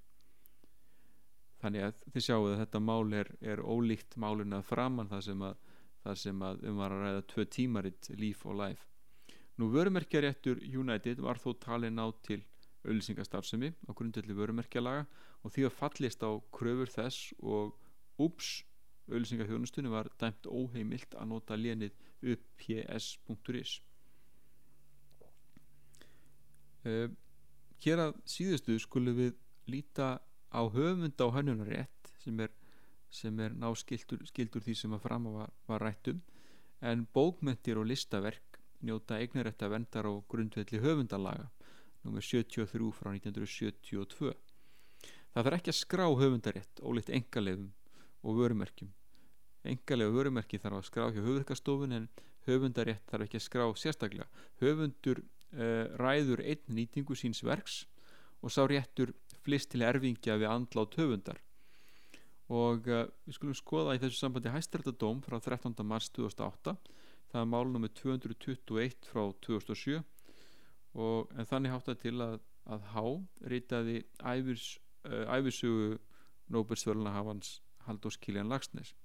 þannig að þið sjáu að þetta mál er, er ólíkt málun að framann það sem að, það sem að um var að ræða tvö tímaritt líf og life. Nú vörumerkjaréttur United var þó talin á til auðlýsingastarfsemi á grundelli vörumerkjalaga og því að fallist á kröfur þess og úps auðlýsingaþjónustunni var dæmt óheimilt að nota lénið upps.is Uh, hér að síðustu skulum við líta á höfund á hönnunarétt sem er, sem er ná skildur, skildur því sem að fram var, var rættum en bókmyndir og listaverk njóta eignarétta vendar á grundvelli höfundalaga nr. 73 frá 1972 það þarf ekki að skrá höfundarétt ólíkt engalefum og vörumerkjum. Engalegu vörumerki þarf að skrá hjá höfurkastofun en höfundarétt þarf ekki að skrá sérstaklega. Höfundur uh, ræður einn nýtingu síns verks og sá réttur flist til erfingja við andlátt höfundar og uh, við skulum skoða í þessu sambandi hæstrættadóm frá 13. mars 2008 það er málunum með 221 frá 2007 og en þannig hátt að til að, að Há reytaði æfis, uh, æfisugu Nóbersvöluna hafans Haldós Kiljan Lagsnes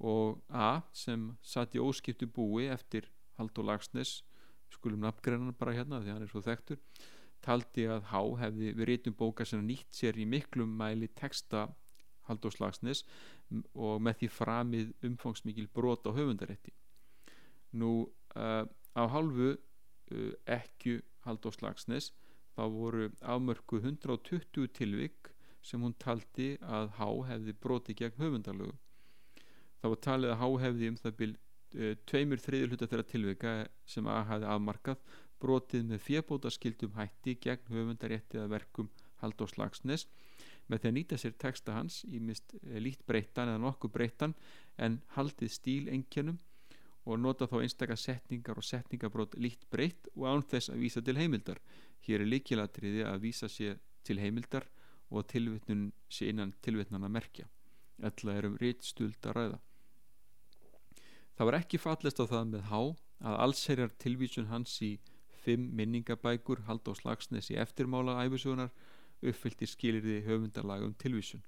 og A sem satt í óskiptu búi eftir Haldó Lagsnes skulum nafngrennan bara hérna því hann er svo þekktur taldi að Há hefði við rítum bóka sem nýtt sér í miklum mæli texta haldóslagsnes og með því framið umfangsmikil brot á höfundarétti. Nú uh, á halvu uh, ekki haldóslagsnes þá voru afmörku 120 tilvik sem hún taldi að Há hefði broti gegn höfundarlögu þá var talið að Há hefði um það byrj Eh, tveimur þriðjur hluta þeirra tilvika sem að hafi afmarkað brotið með fjebóta skildum hætti gegn höfundarétti að verkum Halldór Slagsnes með því að nýta sér texta hans í mist eh, lít breytan eða nokkuð breytan en haldið stíl engjönum og nota þá einstakar setningar og setningabrót lít breytt og án þess að vísa til heimildar. Hér er líkilatriði að vísa sér til heimildar og tilvittnun sé innan tilvittnana merkja. Ætla er um rétt stuld að ræða. Það var ekki fallist á það með há að allserjar tilvísun hans í fimm minningabækur hald á slagsnes í eftirmála æfisugunar uppfyllt í skilirði höfundarlaga um tilvísun.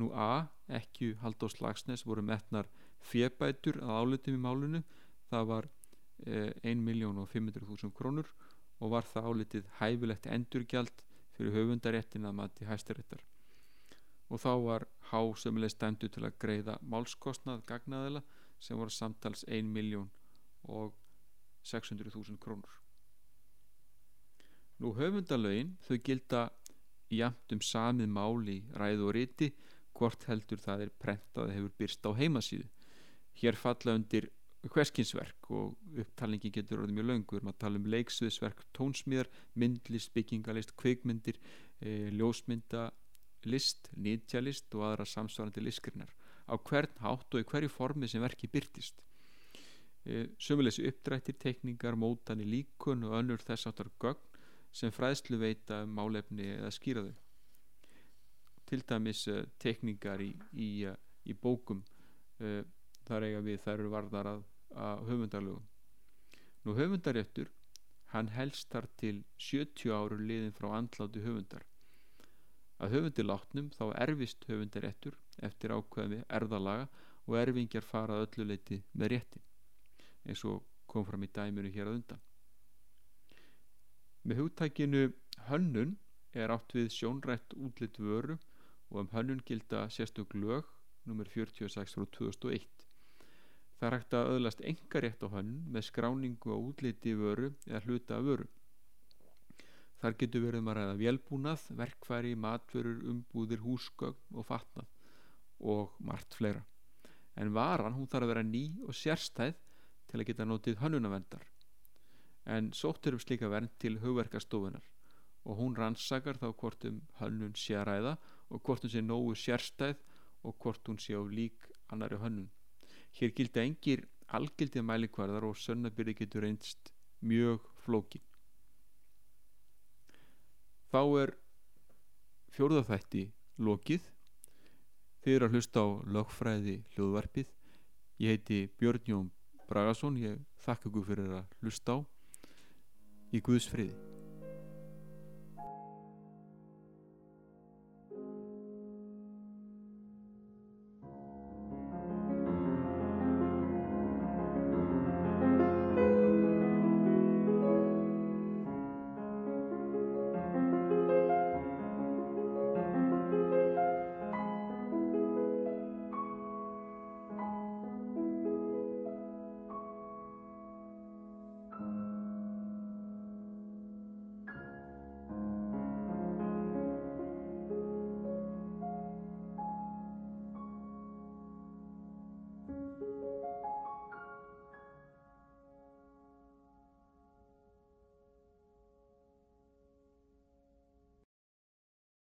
Nú A, ekki hald á slagsnes voru metnar fjebætur að álutum í málunu, það var eh, 1.500.000 krónur og var það álitið hæfilegt endurgjald fyrir höfundaréttin að mati hæstaréttar. og þá var há sömuleg stændu til að greiða málskostnað gagnaðila sem voru samtals 1 miljón og 600.000 krónur. Nú höfundalögin þau gilda jamt um samið mál í ræðu og riti hvort heldur það er prentað hefur byrst á heimasíðu. Hér falla undir hverskinsverk og upptalningi getur orðið mjög löngur maður tala um leiksviðsverk, tónsmíðar myndlist, byggingalist, kveikmyndir e, ljósmyndalist nýtjalist og aðra samsvarandi listgrinnar á hvern hátt og í hverju formi sem verki byrtist e, sömuleysi uppdrættir, tekningar, mótani líkun og önnur þess áttar gögn sem fræðslu veita um málefni eða skýraðu til dæmis e, tekningar í, í, e, í bókum e, þar eiga við þær eru varðar að að höfundarlögum. Nú höfundaréttur, hann helst þar til 70 áru liðin frá andláti höfundar. Að höfundi látnum þá erfist höfundaréttur eftir ákveðmi erðalaga og erfingjar farað öllu leiti með réttin, eins og kom fram í dæminu hér að undan. Með hugtækinu hönnun er átt við sjónrætt útlitt vöru og um hönnun gilda sérstök lög nr. 46 frá 2001 Það er hægt að öðlast engarétt á hann með skráningu á útliti vöru eða hluta vöru. Þar getur verið maður um að velbúnað, verkfæri, matvörur, umbúðir, húsgögn og fatnað og margt fleira. En varan hún þarf að vera ný og sérstæð til að geta notið hönnunavendar. En sóttur um slíka vernd til hugverkastofunar og hún rannsakar þá hvort um hönnun sé að ræða og hvort hún sé nógu sérstæð og hvort hún sé á lík annari hönnun. Hér gildi engir algildið mælikvarðar og sönnabyrði getur einst mjög flókin. Þá er fjórðaþætti lokið. Þið eru að hlusta á lögfræði hljóðvarpið. Ég heiti Björn Jón Bragason. Ég þakka ykkur fyrir að hlusta á e cuspre.